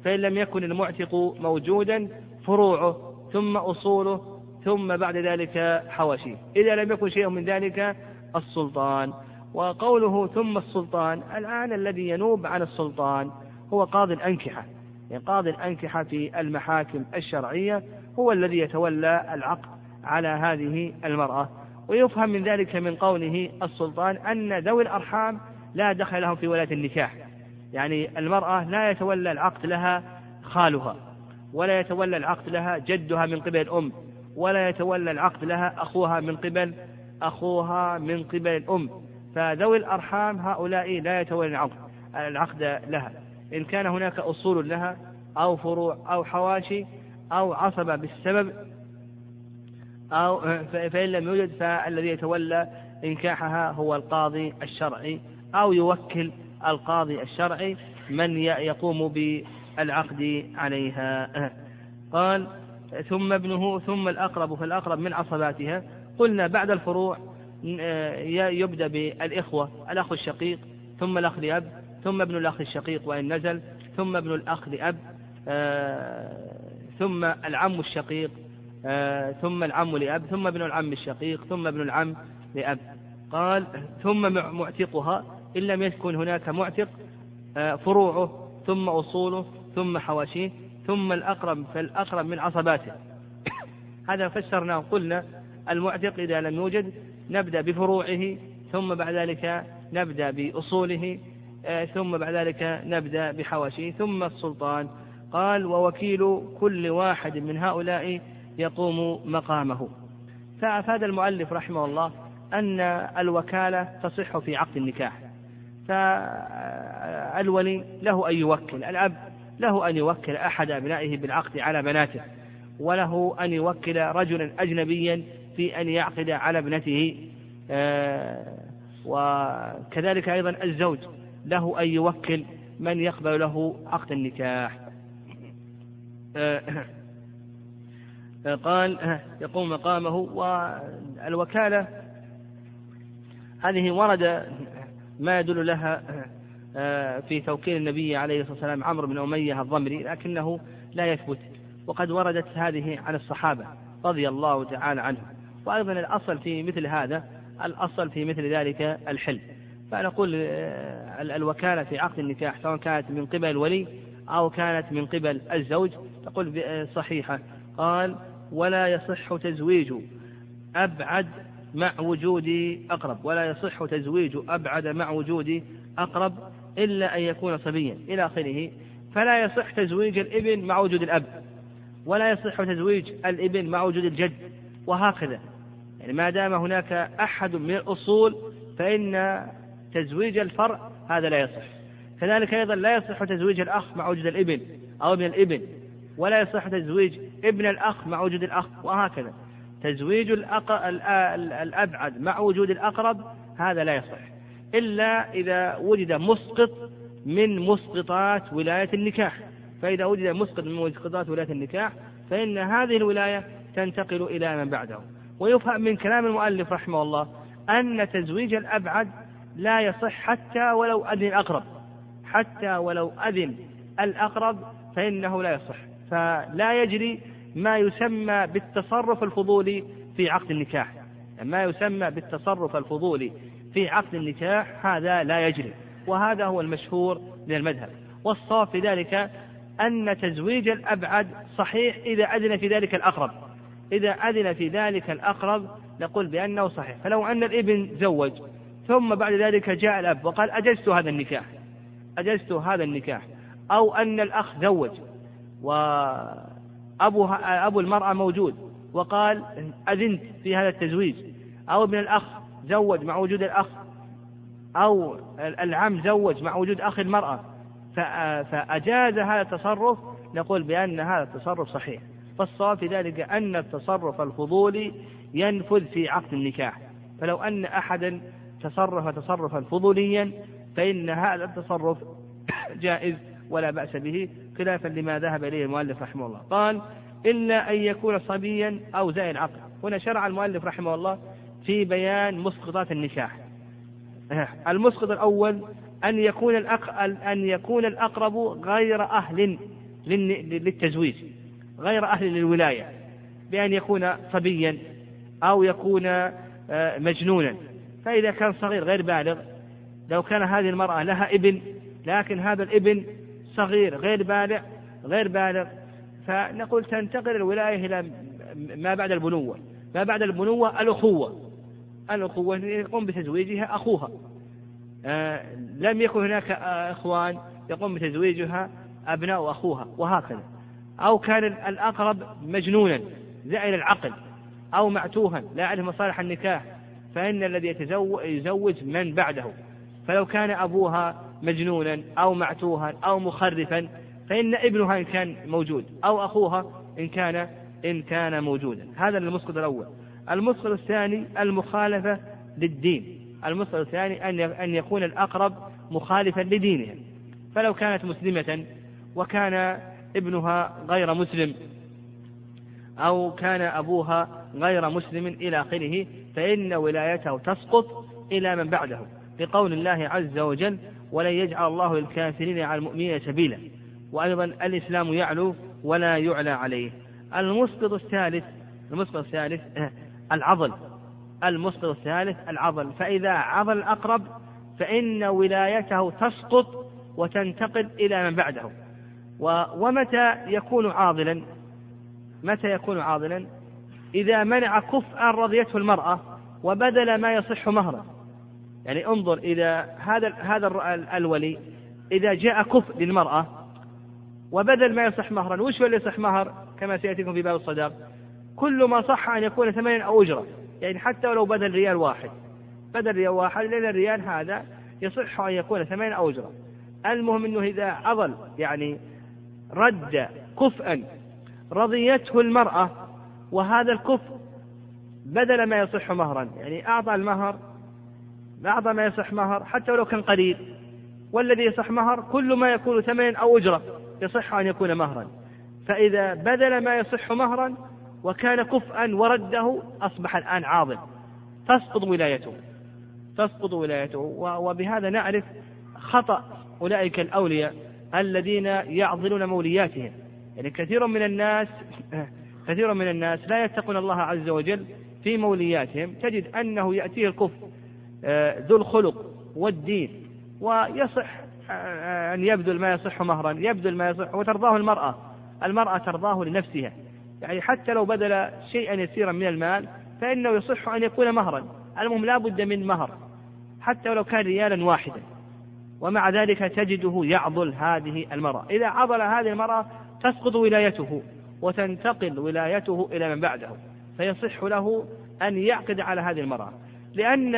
فإن لم يكن المعتق موجودا فروعه ثم أصوله ثم بعد ذلك حواشيه إذا لم يكن شيء من ذلك السلطان. وقوله ثم السلطان الآن الذي ينوب عن السلطان هو قاضي الأنكحة. يعني قاضي الأنكحة في المحاكم الشرعية هو الذي يتولى العقد على هذه المرأة. ويفهم من ذلك من قوله السلطان أن ذوي الأرحام لا دخل لهم في ولاية النكاح. يعني المرأة لا يتولى العقد لها خالها ولا يتولى العقد لها جدها من قبل الأم ولا يتولى العقد لها أخوها من قبل أخوها من قبل الأم فذوي الأرحام هؤلاء لا يتولى العقد العقد لها. إن كان هناك أصول لها أو فروع أو حواشي أو عصبة بالسبب أو فإن لم يوجد فالذي يتولى إنكاحها هو القاضي الشرعي أو يوكل القاضي الشرعي من يقوم بالعقد عليها. قال ثم ابنه ثم الأقرب فالأقرب من عصباتها. قلنا بعد الفروع يبدأ بالإخوة الأخ الشقيق ثم الأخ لأب ثم ابن الأخ الشقيق وإن نزل ثم ابن الأخ لأب ثم العم الشقيق ثم العم لأب ثم ابن العم الشقيق ثم ابن العم لأب. قال ثم معتقها إن لم يكن هناك معتق فروعه ثم أصوله ثم حواشيه ثم الأقرب فالأقرب من عصباته. هذا فسرناه قلنا المعتق إذا لم يوجد نبدأ بفروعه ثم بعد ذلك نبدأ بأصوله آه، ثم بعد ذلك نبدأ بحواشيه ثم السلطان. قال ووكيل كل واحد من هؤلاء يقوم مقامه. فأفاد المؤلف رحمه الله أن الوكالة تصح في عقد النكاح. فالولي له أن يوكل الأب له أن يوكل أحد أبنائه بالعقد على بناته وله أن يوكل رجلا أجنبيا في أن يعقد على ابنته آه، وكذلك أيضا الزوج له أن يوكل من يقبل له عقد النكاح. آه، قال يقوم مقامه والوكالة هذه ورد ما يدل لها آه، في توكيل النبي عليه الصلاة والسلام عمرو بن أمية الضمري لكنه لا يثبت. وقد وردت هذه عن الصحابة رضي الله تعالى عنهم وأيضا الأصل في مثل هذا الأصل في مثل ذلك الحل. فنقول آه، الوكالة في عقد النكاح سواء كانت من قبل الولي أو كانت من قبل الزوج تقول آه، صحيحة. قال ولا يصح تزويج أبعد مع وجود أقرب ولا يصح تزويج أبعد مع وجود أقرب إلا أن يكون صبيا إلى آخره. فلا يصح تزويج الإبن مع وجود الأب ولا يصح تزويج الإبن مع وجود الجد وهكذا. يعني ما دام هناك أحد من الأصول فإن تزويج الفرع هذا لا يصح. كذلك أيضا لا يصح تزويج الأخ مع وجود الإبن أو ابن الإبن ولا يصح تزويج ابن الأخ مع وجود الأخ وهكذا. تزويج. الأبعد مع وجود الأقرب هذا لا يصح. إلا إذا وجد مسقط من مسقطات ولاية النكاح. فإذا وجد مسقط من مسقطات ولاية النكاح فإن هذه الولاية تنتقل إلى من بعده. ويفهم من كلام المؤلف رحمه الله أن تزويج الأبعد لا يصح حتى ولو أذن الأقرب. حتى ولو أذن الأقرب فإنه لا يصح. فلا يجري ما يسمى بالتصرف الفضولي في عقد النكاح. ما يسمى بالتصرف الفضولي في عقد النكاح هذا لا يجري. وهذا هو المشهور من المذهب. والصواب في ذلك أن تزويج الأبعد صحيح إذا أذن في ذلك الأقرب. إذا أذن في ذلك الأقرب نقول بأنه صحيح. فلو أن الإبن زوج ثم بعد ذلك جاء الأب وقال أجزت هذا النكاح. أجزت هذا النكاح. أو أن الأخ زوج. وأبو أبو المرأة موجود. وقال أذنت في هذا التزويج. أو ابن الأخ زوج مع وجود الأخ. أو العم زوج مع وجود أخ المرأة. فأجاز هذا التصرف. نقول بأن هذا التصرف صحيح. فالصواب في ذلك أن التصرف الفضولي ينفذ في عقد النكاح. فلو أن أحدا تصرف تصرفا فضوليا فإن هذا التصرف جائز ولا بأس به. خلافا لما ذهب إليه المؤلف رحمه الله. قال إلا أن يكون صبيا أو زائد العقل. هنا شرع المؤلف رحمه الله في بيان مسقطات النكاح. المسقط الأول أن يكون. أن يكون الأقرب غير أهل للتزويج غير أهل للولاية بأن يكون صبيا أو يكون آه، مجنونا. فإذا كان صغير غير بالغ لو كان هذه المرأة لها ابن لكن هذا الابن صغير غير بالغ غير بالغ. فنقول تنتقل الولاية إلى ما بعد البنوة ما بعد البنوة الأخوة. الأخوة يقوم بتزويجها أخوها. آه لم يكن هناك آه إخوان يقوم بتزويجها أبناء أخوها وهكذا. أو كان الأقرب مجنونا زائل العقل أو معتوها لا يعرف مصالح النكاح. فإن الذي يتزوج يزوج من بعده. فلو كان أبوها مجنونا أو معتوها أو مخرفا فإن ابنها إن كان موجود أو أخوها إن كان إن كان موجودا. هذا المسقط الأول. المسقط الثاني المخالفة للدين. المسقط الثاني أن أن يكون الأقرب مخالفا لدينها فلو كانت مسلمة وكان ابنها غير مسلم أو كان أبوها غير مسلم إلى آخره فإن ولايته تسقط إلى من بعده. لقول الله عز وجل ولن يجعل الله للكافرين على المؤمنين سبيلا. وأيضا الإسلام يعلو ولا يعلى عليه. المسقط الثالث المسقط الثالث العضل. المسقط الثالث العضل. فإذا عضل الأقرب فإن ولايته تسقط وتنتقل إلى من بعده. ومتى يكون عاضلا؟ متى يكون عاضلا؟ إذا منع كفءا رضيته المرأة وبدل ما يصح مهرا. يعني انظر إذا هذا هذا الولي إذا جاء كفء للمرأة وبدل ما يصح مهرا وش اللي يصح مهر؟ كما سيأتيكم في باب الصداق. كل ما صح أن يكون ثمنا أو أجرة. يعني حتى ولو بدل ريال واحد. بدل ريال واحد لأن الريال هذا يصح أن يكون ثمنا أو أجرة. المهم أنه إذا عضل يعني رد كفءا رضيته المرأة وهذا الكفء بدل ما يصح مهرا. يعني أعطى المهر أعطى ما يصح مهر حتى ولو كان قليل. والذي يصح مهر كل ما يكون ثمن أو أجرة يصح أن يكون مهرا. فإذا بذل ما يصح مهرا وكان كفءا ورده أصبح الآن عاضل تسقط ولايته. تسقط ولايته. وبهذا نعرف خطأ أولئك الأولياء الذين يعضلون مولياتهم. يعني كثير من الناس كثير من الناس لا يتقون الله عز وجل في مولياتهم. تجد أنه يأتيه الكفر ذو الخلق والدين ويصح آه، أن يبذل ما يصح مهرا يبذل ما يصح وترضاه المرأة المرأة ترضاه لنفسها. يعني حتى لو بذل شيئا يسيرا من المال فإنه يصح أن يكون مهرا. المهم لا بد من مهر حتى ولو كان ريالا واحدا. ومع ذلك تجده يعضل هذه المرأة. إذا عضل هذه المرأة تسقط ولايته وتنتقل ولايته إلى من بعده. فيصح له أن يعقد على هذه المرأة. لأن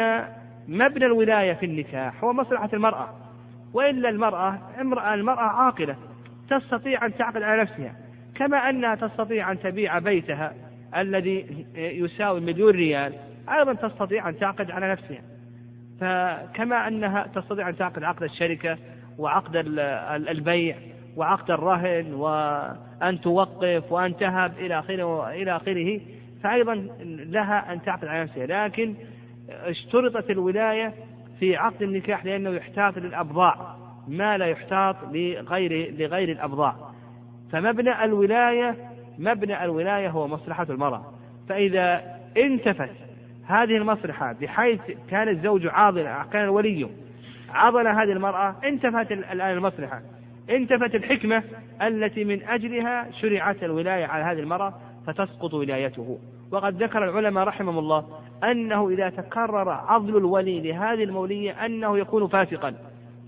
مبنى الولاية في النكاح هو مصلحة المرأة. وإلا المرأة امرأة المرأة عاقلة تستطيع أن تعقد على نفسها. كما أنها تستطيع أن تبيع بيتها الذي يساوي مليون ريال أيضا تستطيع أن تعقد على نفسها. فكما أنها تستطيع أن تعقد عقد الشركة وعقد البيع وعقد الرهن وأن توقف وأن تهب إلى آخره إلى آخره فأيضا لها أن تعقد على نفسها. لكن اشترطت الولاية في عقد النكاح لأنه يحتاط للأبضاع ما لا يحتاط لغير لغير الأبضاع. فمبنى الولاية مبنى الولاية هو مصلحة المرأة. فإذا انتفت هذه المصلحة بحيث كان الزوج عاضلا كان الولي عضل هذه المرأة انتفت الآن المصلحة. انتفت الحكمة التي من أجلها شرعت الولاية على هذه المرأة فتسقط ولايته. وقد ذكر العلماء رحمهم الله أنه إذا تكرر عضل الولي لهذه المولية أنه يكون فاسقا.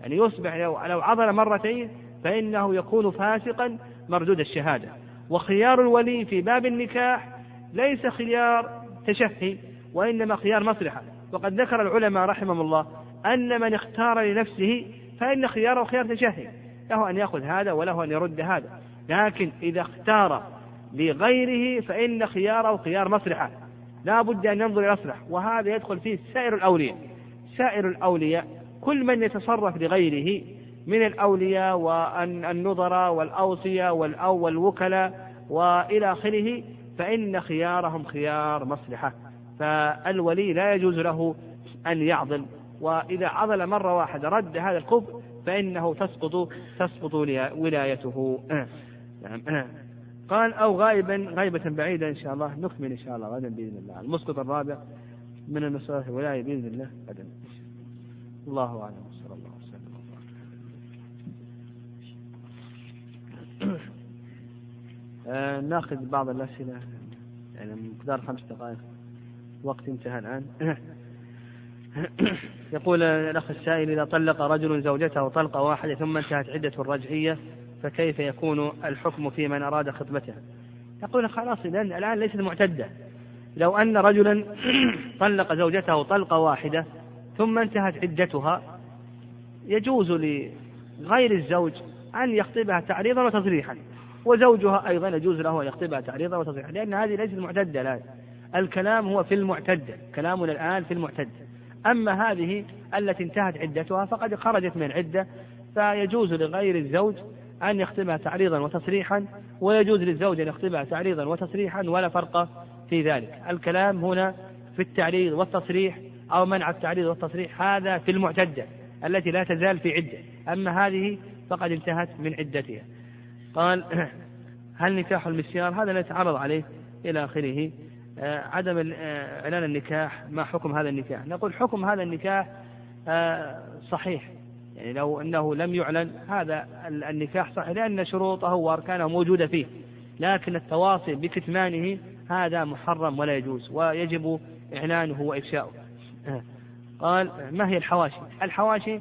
يعني يصبح لو, لو عضل مرتين فإنه يكون فاسقا مردود الشهادة. وخيار الولي في باب النكاح ليس خيار تشهي وإنما خيار مصلحة. وقد ذكر العلماء رحمهم الله أن من اختار لنفسه فإن خياره خيار تشهي له أن يأخذ هذا وله أن يرد هذا. لكن إذا اختار لغيره فإن خياره خيار مصلحة. لا بد أن ينظر إلى الأصلح وهذا يدخل فيه سائر الأولياء. سائر الأولياء كل من يتصرف لغيره من الأولياء والنظراء والأوصياء والوكلاء وإلى آخره فإن خيارهم خيار مصلحة. فالولي لا يجوز له أن يعضل. وإذا عضل مرة واحدة رد هذا الكفر فإنه تسقط تسقط ولايته. نعم. قال أو غائبا غيبة بعيدة إن شاء الله نكمل إن شاء الله غدا بإذن الله. المسقط الرابع من المسألة الولاية بإذن الله غدا. الله أعلم صلى الله وسلم. آه ناخذ بعض الأسئلة يعني مقدار خمس دقائق. وقت انتهى الآن. يقول الأخ السائل إذا طلق رجل زوجته طلقة واحدة ثم انتهت عدة الرجعية فكيف يكون الحكم في من أراد خطبته يقول خلاص لأن الآن ليست معتدة. لو أن رجلا طلق زوجته طلقة واحدة ثم انتهت عدتها يجوز لغير الزوج أن يخطبها تعريضا وتصريحا. وزوجها أيضا يجوز له أن يخطبها تعريضا وتصريحا لأن هذه ليست معتدة الآن. الكلام هو في المعتدة كلامنا الآن في المعتدة. أما هذه التي انتهت عدتها فقد خرجت من العدة فيجوز لغير الزوج أن يخطبها تعريضا وتصريحا ويجوز للزوج أن يخطبها تعريضا وتصريحا ولا فرق في ذلك. الكلام هنا في التعريض والتصريح أو منع التعريض والتصريح هذا في المعتدة التي لا تزال في عدة. أما هذه فقد انتهت من عدتها. قال هل نكاح المسيار هذا نتعرض عليه إلى آخره. آه، عدم آه، إعلان النكاح ما حكم هذا النكاح؟ نقول حكم هذا النكاح آه، صحيح. يعني لو أنه لم يعلن هذا النكاح صحيح لأن شروطه وأركانه موجودة فيه. لكن التواصي بكتمانه هذا محرم ولا يجوز ويجب إعلانه وإفشاؤه. قال ما هي الحواشي؟ الحواشي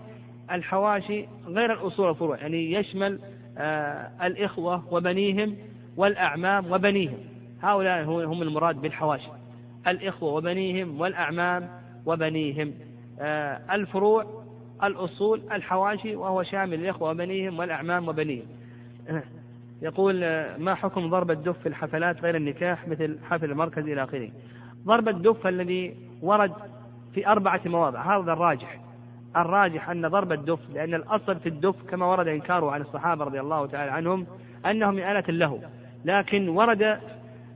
الحواشي غير الأصول والفروع يعني يشمل الإخوة وبنيهم والأعمام وبنيهم. هؤلاء هم المراد بالحواشي. الإخوة وبنيهم والأعمام وبنيهم. آه، الفروع الأصول الحواشي وهو شامل الإخوة وبنيهم والأعمام وبنيهم. يقول آه، ما حكم ضرب الدف في الحفلات غير النكاح مثل حفل المركز إلى آخره؟ ضرب الدف الذي ورد في أربعة مواضع. هذا الراجح. الراجح أن ضرب الدف لأن الأصل في الدف كما ورد إنكاره عن الصحابة رضي الله تعالى عنهم أنه من آلة له. لكن ورد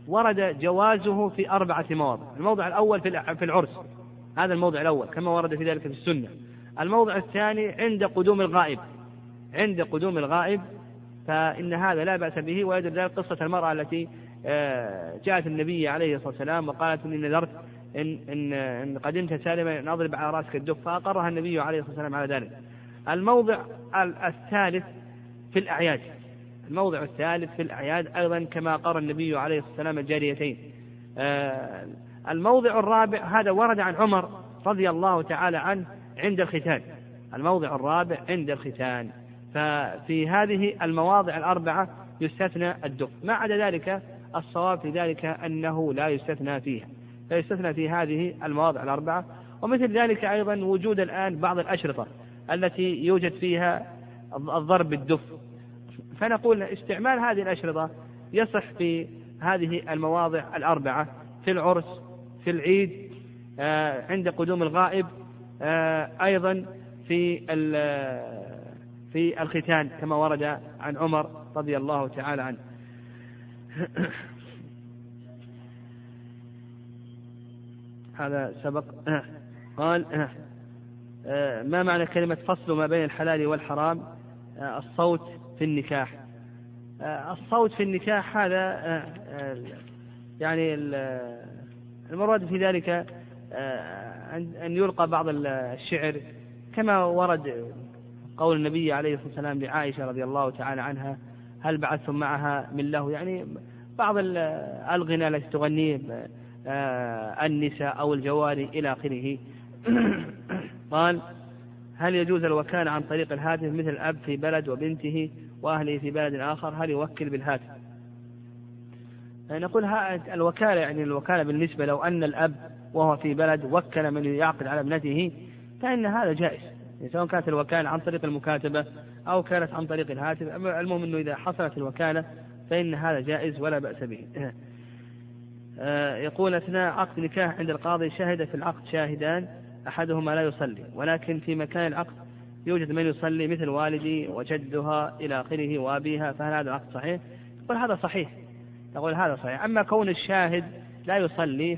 ورد جوازه في أربعة مواضع. الموضع الأول في العرس. هذا الموضع الأول كما ورد في ذلك في السنة. الموضع الثاني عند قدوم الغائب. عند قدوم الغائب فإن هذا لا بأس به ويدل ذلك قصة المرأة التي آه، جاءت النبي عليه الصلاة والسلام وقالت إني نذرت إن, إن, إن قدمت سالما أن أضرب على رأسك الدف فأقرها النبي عليه الصلاة والسلام على ذلك. الموضع الثالث في الأعياد. الموضع الثالث في الأعياد أيضا كما قرأ النبي عليه الصلاة والسلام الجاريتين. آه، الموضع الرابع هذا ورد عن عمر رضي الله تعالى عنه عند الختان الموضع الرابع عند الختان. ففي هذه المواضع الأربعة يستثنى الدف ما عدا ذلك الصواب في ذلك أنه لا يستثنى فيها. فيستثنى في هذه المواضع الأربعة. ومثل ذلك أيضا وجود الآن بعض الأشرطة التي يوجد فيها الضرب بالدف. فنقول استعمال هذه الأشرطة يصح في هذه المواضع الأربعة في العرس في العيد آه، عند قدوم الغائب أيضا في في الختان كما ورد عن عمر رضي الله تعالى عنه. هذا سبق. قال آه، ما معنى كلمة فصل ما بين الحلال والحرام؟ الصوت في النكاح. آه، الصوت في النكاح هذا آه، آه، يعني المراد في ذلك أن يلقى بعض الشعر كما ورد قول النبي عليه الصلاة والسلام لعائشة رضي الله تعالى عنها هل بعثتم معها من له؟ يعني بعض الغنى التي تغنيه النساء أو الجواري إلى آخره. قال هل يجوز الوكالة عن طريق الهاتف مثل الأب في بلد وبنته وأهله في بلد آخر؟ هل يوكل بالهاتف؟ نقول الوكالة يعني الوكالة بالنسبة لو أن الأب وهو في بلد وكل من يعقد على ابنته فإن هذا جائز. سواء كانت الوكالة عن طريق المكاتبة أو كانت عن طريق الهاتف. المهم أنه إذا حصلت الوكالة فإن هذا جائز ولا بأس به. آه، يقول أثناء عقد نكاح عند القاضي شهد في العقد شاهدان أحدهما لا يصلي ولكن في مكان العقد يوجد من يصلي مثل والدي وجدها إلى آخره وأبيها فهل هذا العقد صحيح؟ يقول هذا صحيح. يقول هذا صحيح. أما كون الشاهد لا يصلي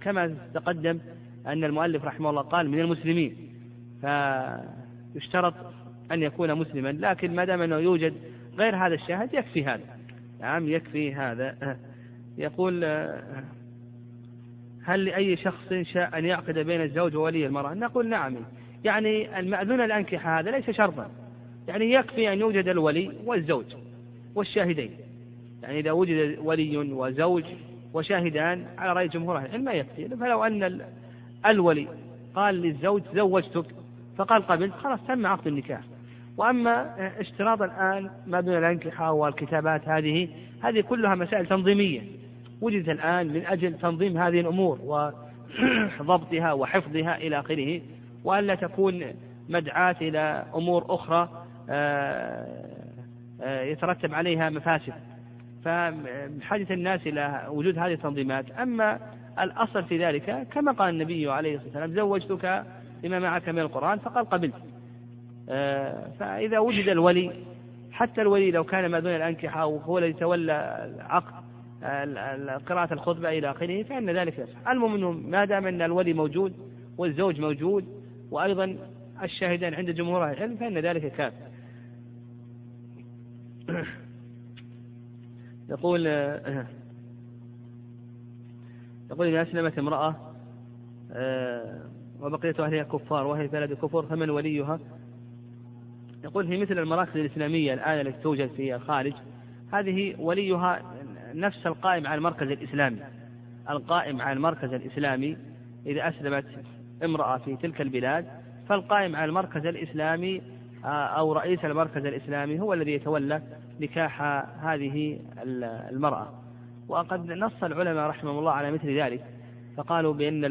فكما تقدم أن المؤلف رحمه الله قال من المسلمين فيشترط أن يكون مسلما لكن ما دام أنه يوجد غير هذا الشاهد يكفي هذا. نعم يكفي هذا. يقول هل لأي شخص شاء أن يعقد بين الزوج وولي المرأة؟ نقول نعم. يعني المأذون الأنكحة هذا ليس شرطا. يعني يكفي أن يوجد الولي والزوج والشاهدين. يعني إذا وجد ولي وزوج وشاهدان على رأي جمهور أهل العلم ما يكفي. فلو أن الولي قال للزوج زوجتك؟ فقال قبلت خلاص تم عقد النكاح. وأما اشتراط الآن ما بين الأنكحة والكتابات هذه هذه كلها مسائل تنظيمية. وجدت الآن من أجل تنظيم هذه الأمور وضبطها وحفظها إلى آخره وألا تكون مدعاة إلى أمور أخرى يترتب عليها مفاسد. فبحاجة الناس إلى وجود هذه التنظيمات. أما الأصل في ذلك كما قال النبي عليه الصلاة والسلام زوجتك بما معك من القرآن فقال قبلت. فإذا وجد الولي حتى الولي لو كان ما دون الأنكحة وهو الذي تولى العقد قراءة الخطبة إلى آخره فإن ذلك يصح المهم ما دام أن الولي موجود والزوج موجود وأيضا الشاهدان عند جمهور العلم فإن ذلك كاف يقول يقول إذا أسلمت امرأة آه، وبقية أهلها كفار وهي في بلد كفر فمن وليها؟ يقول في مثل المراكز الإسلامية الآن التي توجد في الخارج. هذه وليها نفس القائم على المركز الإسلامي. القائم على المركز الإسلامي إذا أسلمت امرأة في تلك البلاد فالقائم على المركز الإسلامي أو رئيس المركز الإسلامي هو الذي يتولى نكاح هذه المرأة. وقد نص العلماء رحمهم الله على مثل ذلك. فقالوا بأن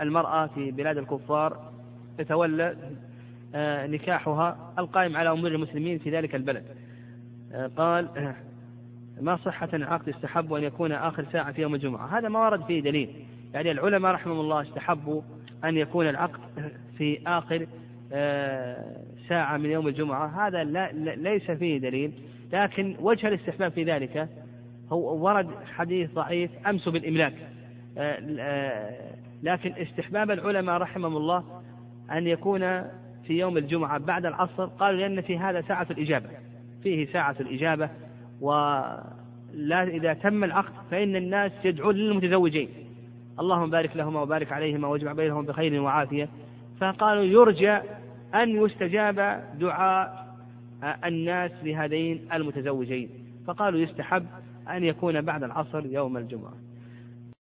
المرأة في بلاد الكفار تتولى آه، نكاحها القائم على أمور المسلمين في ذلك البلد. آه، قال ما صحة العقد استحب أن يكون آخر ساعة في يوم الجمعة؟ هذا ما ورد فيه دليل. يعني العلماء رحمهم الله استحبوا أن يكون العقد في آخر آه، ساعة من يوم الجمعة. هذا لا ليس فيه دليل. لكن وجه الاستحباب في ذلك هو ورد حديث ضعيف أمس بالإملاك. لكن استحباب العلماء رحمهم الله أن يكون في يوم الجمعة بعد العصر قالوا لأن في هذا ساعة الإجابة. فيه ساعة الإجابة ولا إذا تم العقد فإن الناس يدعون للمتزوجين. اللهم بارك لهما وبارك عليهما واجمع بينهم بخير وعافية. فقالوا يرجى أن يستجاب دعاء الناس لهذين المتزوجين. فقالوا يستحب أن يكون بعد العصر يوم الجمعة.